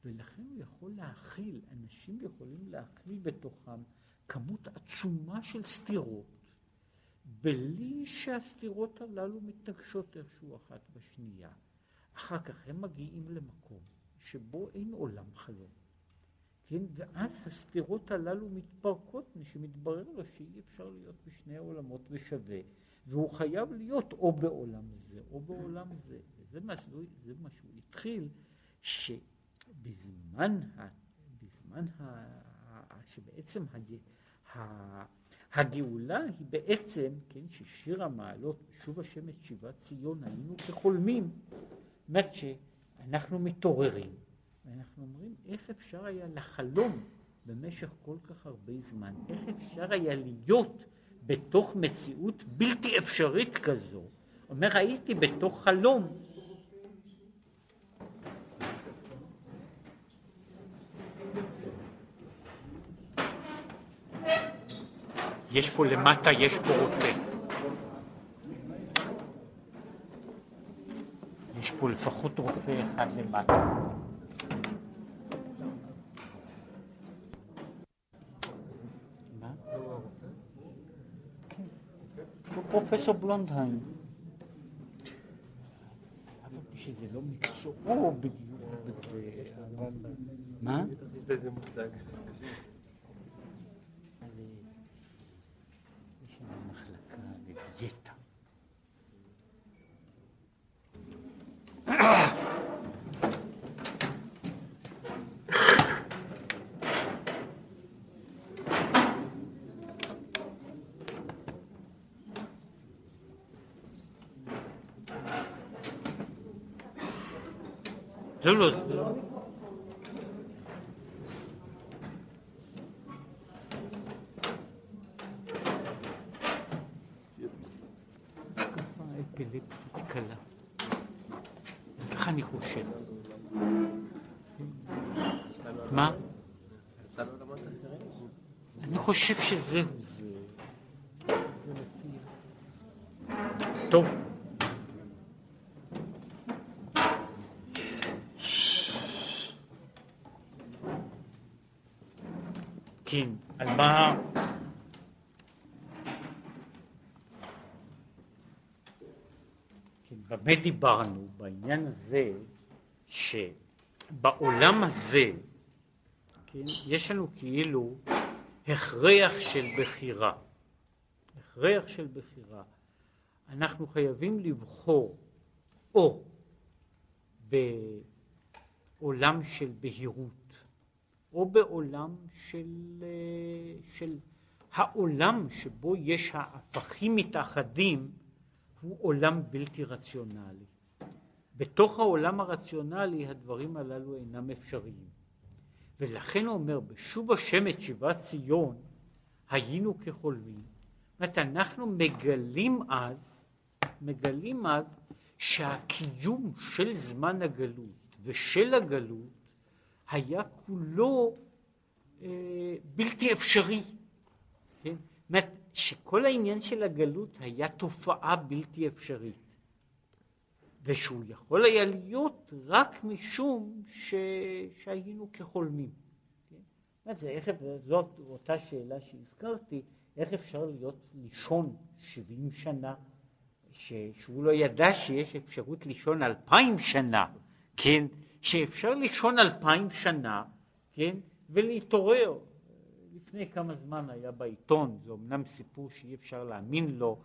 ולכן הוא יכול להכיל, אנשים יכולים להכיל בתוכם כמות עצומה של סתירות, בלי שהסתירות הללו מתנגשות איכשהו אחת בשנייה. אחר כך הם מגיעים למקום שבו אין עולם חלום. כן? ואז הסתירות הללו מתפרקות, שמתברר לו שאי אפשר להיות בשני העולמות בשווה, והוא חייב להיות או בעולם זה או בעולם זה. וזה מה שהוא, מה שהוא התחיל, ש... בזמן, ה, בזמן ה, שבעצם הגאולה היא בעצם, כן, ששיר המעלות, שוב השם את שיבת ציון, היינו כחולמים, זאת שאנחנו מתעוררים, ואנחנו אומרים, איך אפשר היה לחלום במשך כל כך הרבה זמן? איך אפשר היה להיות בתוך מציאות בלתי אפשרית כזו? אומר, הייתי בתוך חלום יש פה למטה, יש פה רופא. יש פה לפחות רופא אחד למטה. פרופסור בלונדהיים. אבל שזה לא מקצועו בדיוק בזה, אבל... מה? יש לזה מושג. לא. ככה אני חושב. מה? אני חושב שזהו במה דיברנו? בעניין הזה שבעולם הזה, כן, יש לנו כאילו הכרח של בחירה. הכרח של בחירה. אנחנו חייבים לבחור או בעולם של בהירות, או בעולם של, אה, של העולם שבו יש ההפכים מתאחדים הוא עולם בלתי רציונלי. בתוך העולם הרציונלי הדברים הללו אינם אפשריים. ולכן הוא אומר, בשוב השם את שיבת ציון היינו כחולמים. זאת אנחנו מגלים אז, מגלים אז שהקיום של זמן הגלות ושל הגלות היה כולו אה, בלתי אפשרי. כן? זאת אומרת, שכל העניין של הגלות היה תופעה בלתי אפשרית. ושהוא יכול היה להיות רק משום ש... שהיינו כחולמים. כן? זה איך, זאת אותה שאלה שהזכרתי, איך אפשר להיות לישון 70 שנה, ש... שהוא לא ידע שיש אפשרות לישון אלפיים שנה, כן? שאפשר לישון אלפיים שנה, כן, ולהתעורר. לפני כמה זמן היה בעיתון, זה אמנם סיפור שאי אפשר להאמין לו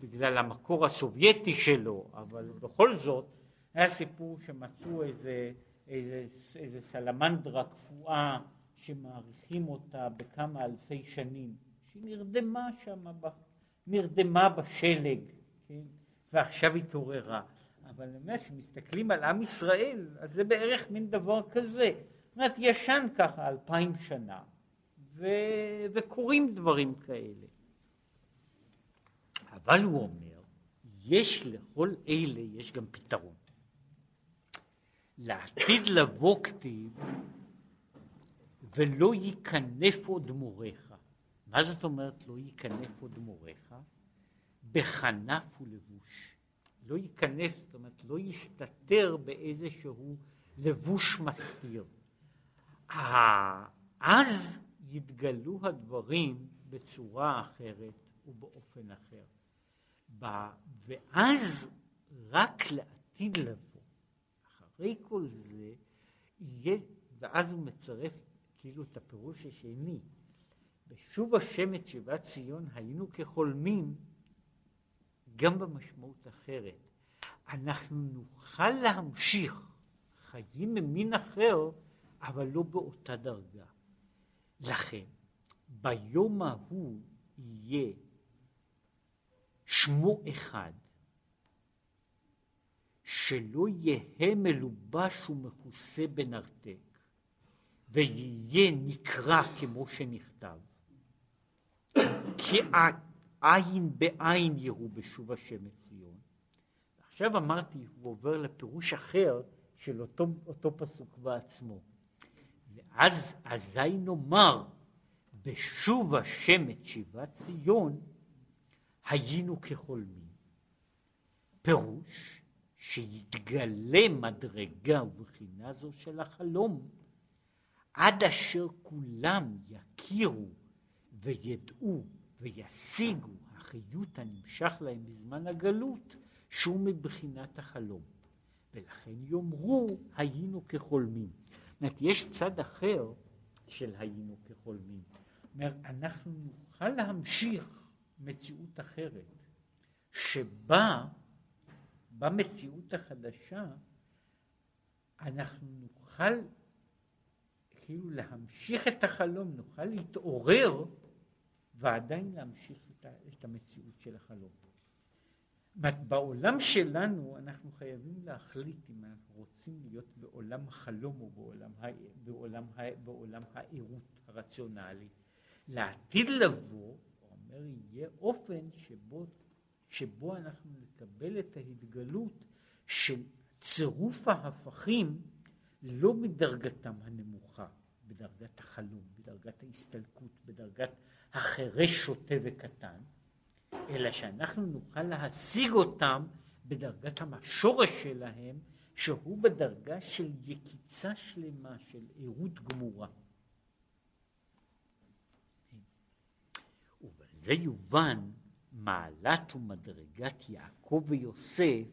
בגלל המקור הסובייטי שלו, אבל בכל זאת היה סיפור שמצאו איזה, איזה, איזה סלמנדרה קפואה שמעריכים אותה בכמה אלפי שנים, שהיא נרדמה שם, נרדמה בשלג, כן, ועכשיו התעוררה. אבל אני אומר על עם ישראל, אז זה בערך מין דבר כזה. זאת אומרת, ישן ככה אלפיים שנה, וקורים דברים כאלה. אבל הוא אומר, יש לכל אלה, יש גם פתרון. לעתיד לבוא כתיב, ולא ייכנף עוד מוריך. מה זאת אומרת לא ייכנף עוד מוריך? בכנף ולבוש. לא ייכנס, זאת אומרת, לא יסתתר באיזשהו לבוש מסתיר. אז יתגלו הדברים בצורה אחרת ובאופן אחר. ואז רק לעתיד לבוא, אחרי כל זה, יהיה, ואז הוא מצרף כאילו את הפירוש השני, בשוב השם את שיבת ציון היינו כחולמים גם במשמעות אחרת. אנחנו נוכל להמשיך חיים ממין אחר, אבל לא באותה דרגה. לכן, ביום ההוא יהיה שמו אחד, שלא יהא מלובש ומכוסה בנרתק, ויהיה נקרא כמו שנכתב. כי עין בעין יראו בשוב השם את ציון. עכשיו אמרתי, הוא עובר לפירוש אחר של אותו, אותו פסוק בעצמו. ואז אזי נאמר, בשוב השם את שיבת ציון, היינו כחולמים. פירוש שיתגלה מדרגה ובחינה זו של החלום, עד אשר כולם יכירו וידעו וישיגו החיות הנמשך להם בזמן הגלות, שהוא מבחינת החלום. ולכן יאמרו היינו כחולמים. אומרת, יש צד אחר של היינו כחולמים. אומרת, אנחנו נוכל להמשיך מציאות אחרת, שבה, במציאות החדשה, אנחנו נוכל כאילו להמשיך את החלום, נוכל להתעורר ועדיין להמשיך את המציאות של החלום. בעולם שלנו אנחנו חייבים להחליט אם אנחנו רוצים להיות בעולם החלום או בעולם. בעולם. בעולם העירות הרציונלי. לעתיד לבוא, הוא אומר, יהיה אופן שבו, שבו אנחנו נקבל את ההתגלות של צירוף ההפכים לא בדרגתם הנמוכה, בדרגת החלום, בדרגת ההסתלקות, בדרגת החירש, שוטה וקטן, אלא שאנחנו נוכל להשיג אותם בדרגת השורש שלהם, שהוא בדרגה של יקיצה שלמה, של עירות גמורה. ובזה יובן מעלת ומדרגת יעקב ויוסף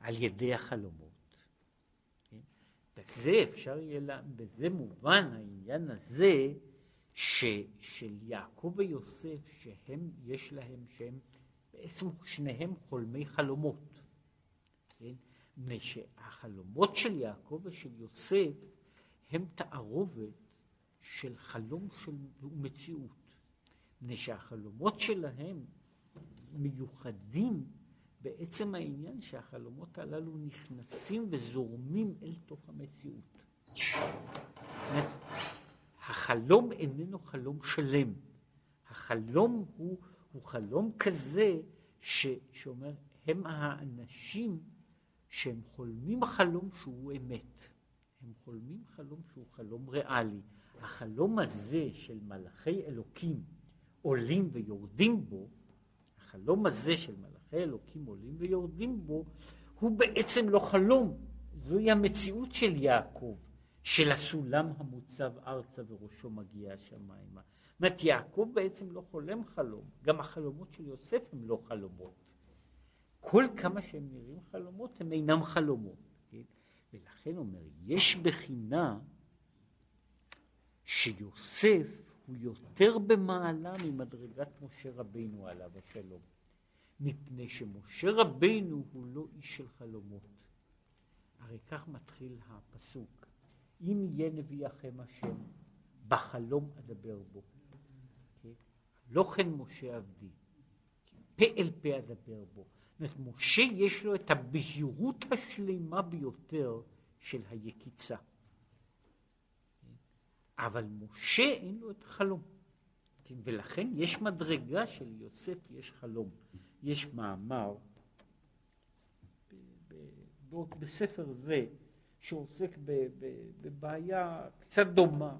על ידי החלומות. בזה אפשר יהיה, בזה מובן העניין הזה ש, של יעקב ויוסף, שהם, יש להם, שהם בעצם שניהם חולמי חלומות. כן? מפני שהחלומות של יעקב ושל יוסף הם תערובת של חלום של ומציאות. מפני שהחלומות שלהם מיוחדים בעצם העניין שהחלומות הללו נכנסים וזורמים אל תוך המציאות. החלום איננו חלום שלם. החלום הוא, הוא חלום כזה ש, שאומר, הם האנשים שהם חולמים חלום שהוא אמת. הם חולמים חלום שהוא חלום ריאלי. החלום הזה של מלאכי אלוקים עולים ויורדים בו, החלום הזה של מלאכי אלוקים עולים ויורדים בו, הוא בעצם לא חלום, זוהי המציאות של יעקב. של הסולם המוצב ארצה וראשו מגיע השמיימה. זאת אומרת, יעקב בעצם לא חולם חלום, גם החלומות של יוסף הם לא חלומות. כל כמה שהם נראים חלומות, הם אינם חלומות. כן? ולכן אומר, יש בחינה שיוסף הוא יותר במעלה ממדרגת משה רבינו עליו השלום. מפני שמשה רבינו הוא לא איש של חלומות. הרי כך מתחיל הפסוק. אם יהיה נביאכם השם, בחלום אדבר בו. כן? לא כן משה עבדי, פה אל פה אדבר בו. זאת אומרת, משה יש לו את הבהירות השלמה ביותר של היקיצה. כן? אבל משה אין לו את החלום. כן? ולכן יש מדרגה של יוסף, יש חלום. יש מאמר בספר זה, שעוסק בבעיה קצת דומה,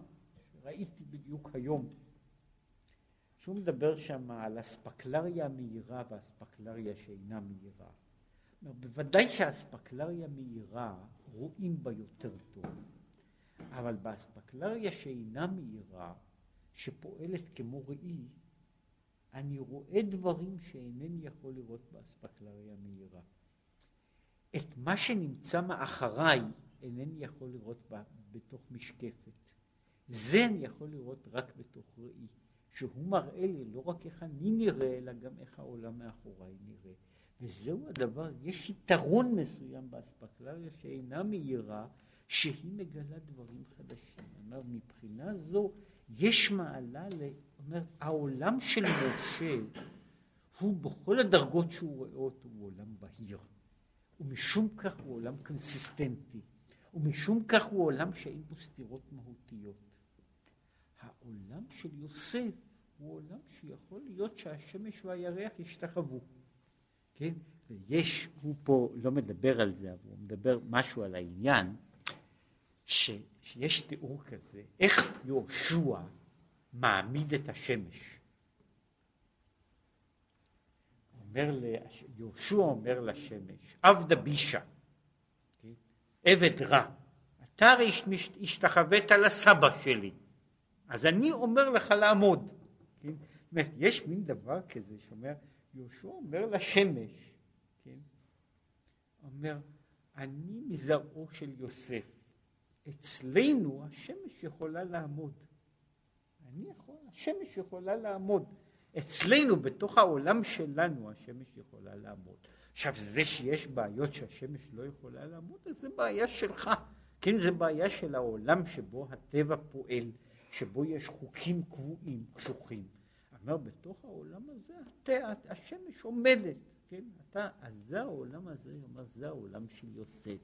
שראיתי בדיוק היום, שהוא מדבר שם על אספקלריה מהירה ואספקלריה שאינה מהירה. בוודאי שהאספקלריה מהירה רואים בה יותר טוב, אבל באספקלריה שאינה מהירה, שפועלת כמו ראי, אני רואה דברים שאינני יכול לראות באספקלריה מהירה. את מה שנמצא מאחריי אינני יכול לראות בה בתוך משקפת. זה אני יכול לראות רק בתוך ראי, שהוא מראה לי לא רק איך אני נראה, אלא גם איך העולם מאחוריי נראה. וזהו הדבר, יש יתרון מסוים באספקלריה שאינה מהירה, שהיא מגלה דברים חדשים. אומר, מבחינה זו, יש מעלה, ל... אומר, העולם של משה הוא בכל הדרגות שהוא רואה אותו, הוא עולם בהיר. ומשום כך הוא עולם קונסיסטנטי. ומשום כך הוא עולם שאין בו סתירות מהותיות. העולם של יוסף הוא עולם שיכול להיות שהשמש והירח ישתחוו. כן? ויש, הוא פה לא מדבר על זה, אבל הוא מדבר משהו על העניין, ש, שיש תיאור כזה, איך יהושע מעמיד את השמש. אומר יהושע אומר לשמש, עבדה בישה, עבד רע. אתה הרי השתחווית לסבא שלי, אז אני אומר לך לעמוד. כן? אומרת, יש מין דבר כזה שאומר, יהושע אומר לשמש, כן? אומר, אני מזרעו של יוסף. אצלנו השמש יכולה לעמוד. אני יכול, השמש יכולה לעמוד. אצלנו, בתוך העולם שלנו, השמש יכולה לעמוד. עכשיו, זה שיש בעיות שהשמש לא יכולה לעמוד, זה בעיה שלך. כן, זה בעיה של העולם שבו הטבע פועל, שבו יש חוקים קבועים, קשוחים. אומר, בתוך העולם הזה השמש עומדת, כן, אתה, אז זה העולם הזה, אומר, זה העולם של יוסף.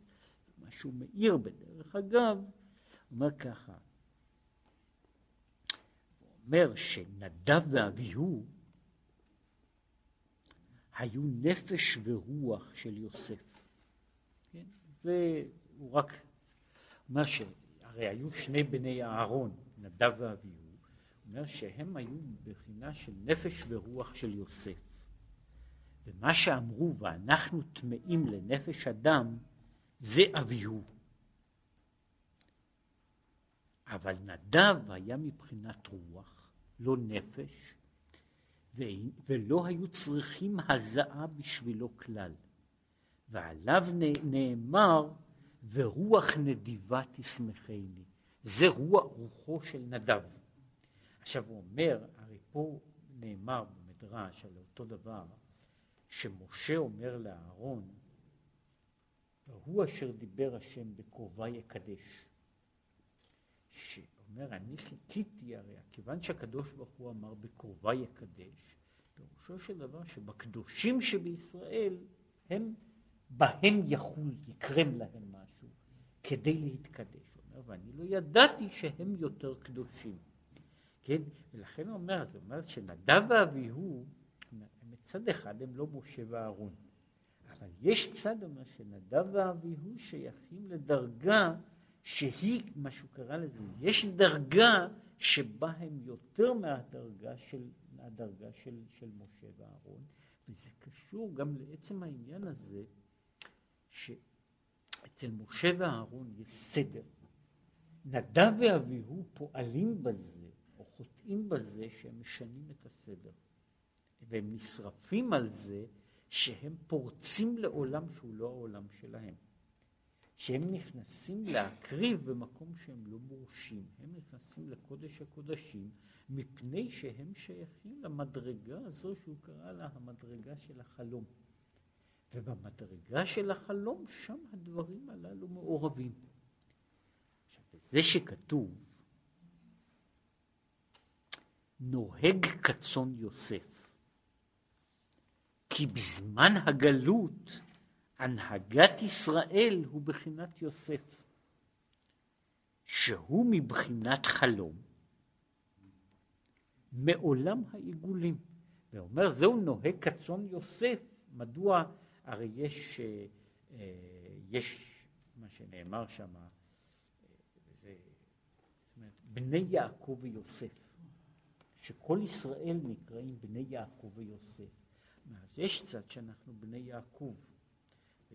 מה שהוא מאיר בדרך אגב, אומר ככה, הוא אומר שנדב ואביהו היו נפש ורוח של יוסף. כן? זה, הוא רק אומר שהרי היו שני בני אהרון, נדב ואביהו, אומר שהם היו בחינה של נפש ורוח של יוסף. ומה שאמרו, ואנחנו טמאים לנפש אדם, זה אביהו. אבל נדב היה מבחינת רוח, לא נפש, ולא היו צריכים הזעה בשבילו כלל. ועליו נאמר, ורוח נדיבה תשמחני. זה רוח, רוחו של נדב. עכשיו הוא אומר, הרי פה נאמר במדרש על אותו דבר, שמשה אומר לאהרון, הוא אשר דיבר השם בקרובה יקדש. שאומר, אני חיכיתי הרי, כיוון שהקדוש ברוך הוא אמר בקרובה יקדש, פירושו של דבר שבקדושים שבישראל הם, בהם יחול, יקרם להם משהו, כדי להתקדש. הוא אומר, ואני לא ידעתי שהם יותר קדושים. כן? ולכן הוא אומר, זאת אומרת שנדב ואביהו, מצד אחד הם לא משה ואהרון, אבל יש צד אומר שנדב ואביהו שייכים לדרגה שהיא, מה שהוא קרא לזה, יש דרגה שבה הם יותר מהדרגה של, מהדרגה של, של משה ואהרון, וזה קשור גם לעצם העניין הזה, שאצל משה ואהרון יש סדר. נדב ואביהו פועלים בזה, או חוטאים בזה, שהם משנים את הסדר. והם נשרפים על זה שהם פורצים לעולם שהוא לא העולם שלהם. שהם נכנסים להקריב במקום שהם לא מורשים. הם נכנסים לקודש הקודשים מפני שהם שייכים למדרגה הזו שהוא קרא לה המדרגה של החלום. ובמדרגה של החלום שם הדברים הללו מעורבים. עכשיו, בזה שכתוב נוהג כצאן יוסף כי בזמן הגלות הנהגת ישראל הוא בחינת יוסף, שהוא מבחינת חלום מעולם העיגולים. ואומר זהו נוהג כצאן יוסף, מדוע? הרי יש, אה, אה, יש מה שנאמר שם, אומרת, בני יעקב ויוסף, שכל ישראל נקראים בני יעקב ויוסף. אז יש צד שאנחנו בני יעקב,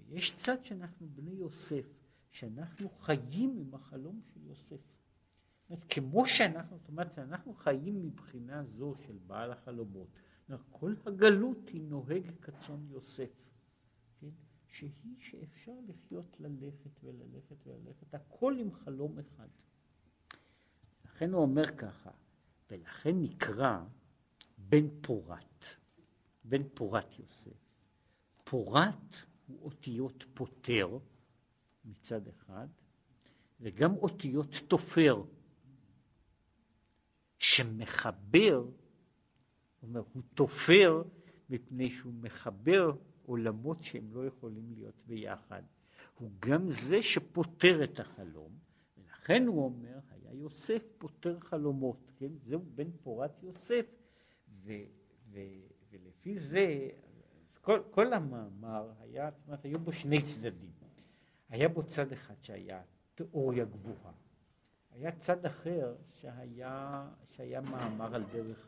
ויש צד שאנחנו בני יוסף, שאנחנו חיים עם החלום של יוסף. אומרת, כמו שאנחנו, זאת אומרת, אנחנו חיים מבחינה זו של בעל החלומות. כל הגלות היא נוהג כצאן יוסף, כן? שהיא שאפשר לחיות ללכת וללכת וללכת, הכל עם חלום אחד. לכן הוא אומר ככה, ולכן נקרא בן פורת. בן פורת יוסף. פורת הוא אותיות פוטר מצד אחד, וגם אותיות תופר, שמחבר, אומר, הוא תופר מפני שהוא מחבר עולמות שהם לא יכולים להיות ביחד. הוא גם זה שפותר את החלום, ולכן הוא אומר, היה יוסף פותר חלומות, כן? זהו בן פורת יוסף, ו... ו ולפי זה, כל, כל המאמר היה, זאת אומרת, היו בו שני צדדים. היה בו צד אחד שהיה תיאוריה גבוהה. היה צד אחר שהיה, שהיה מאמר על דרך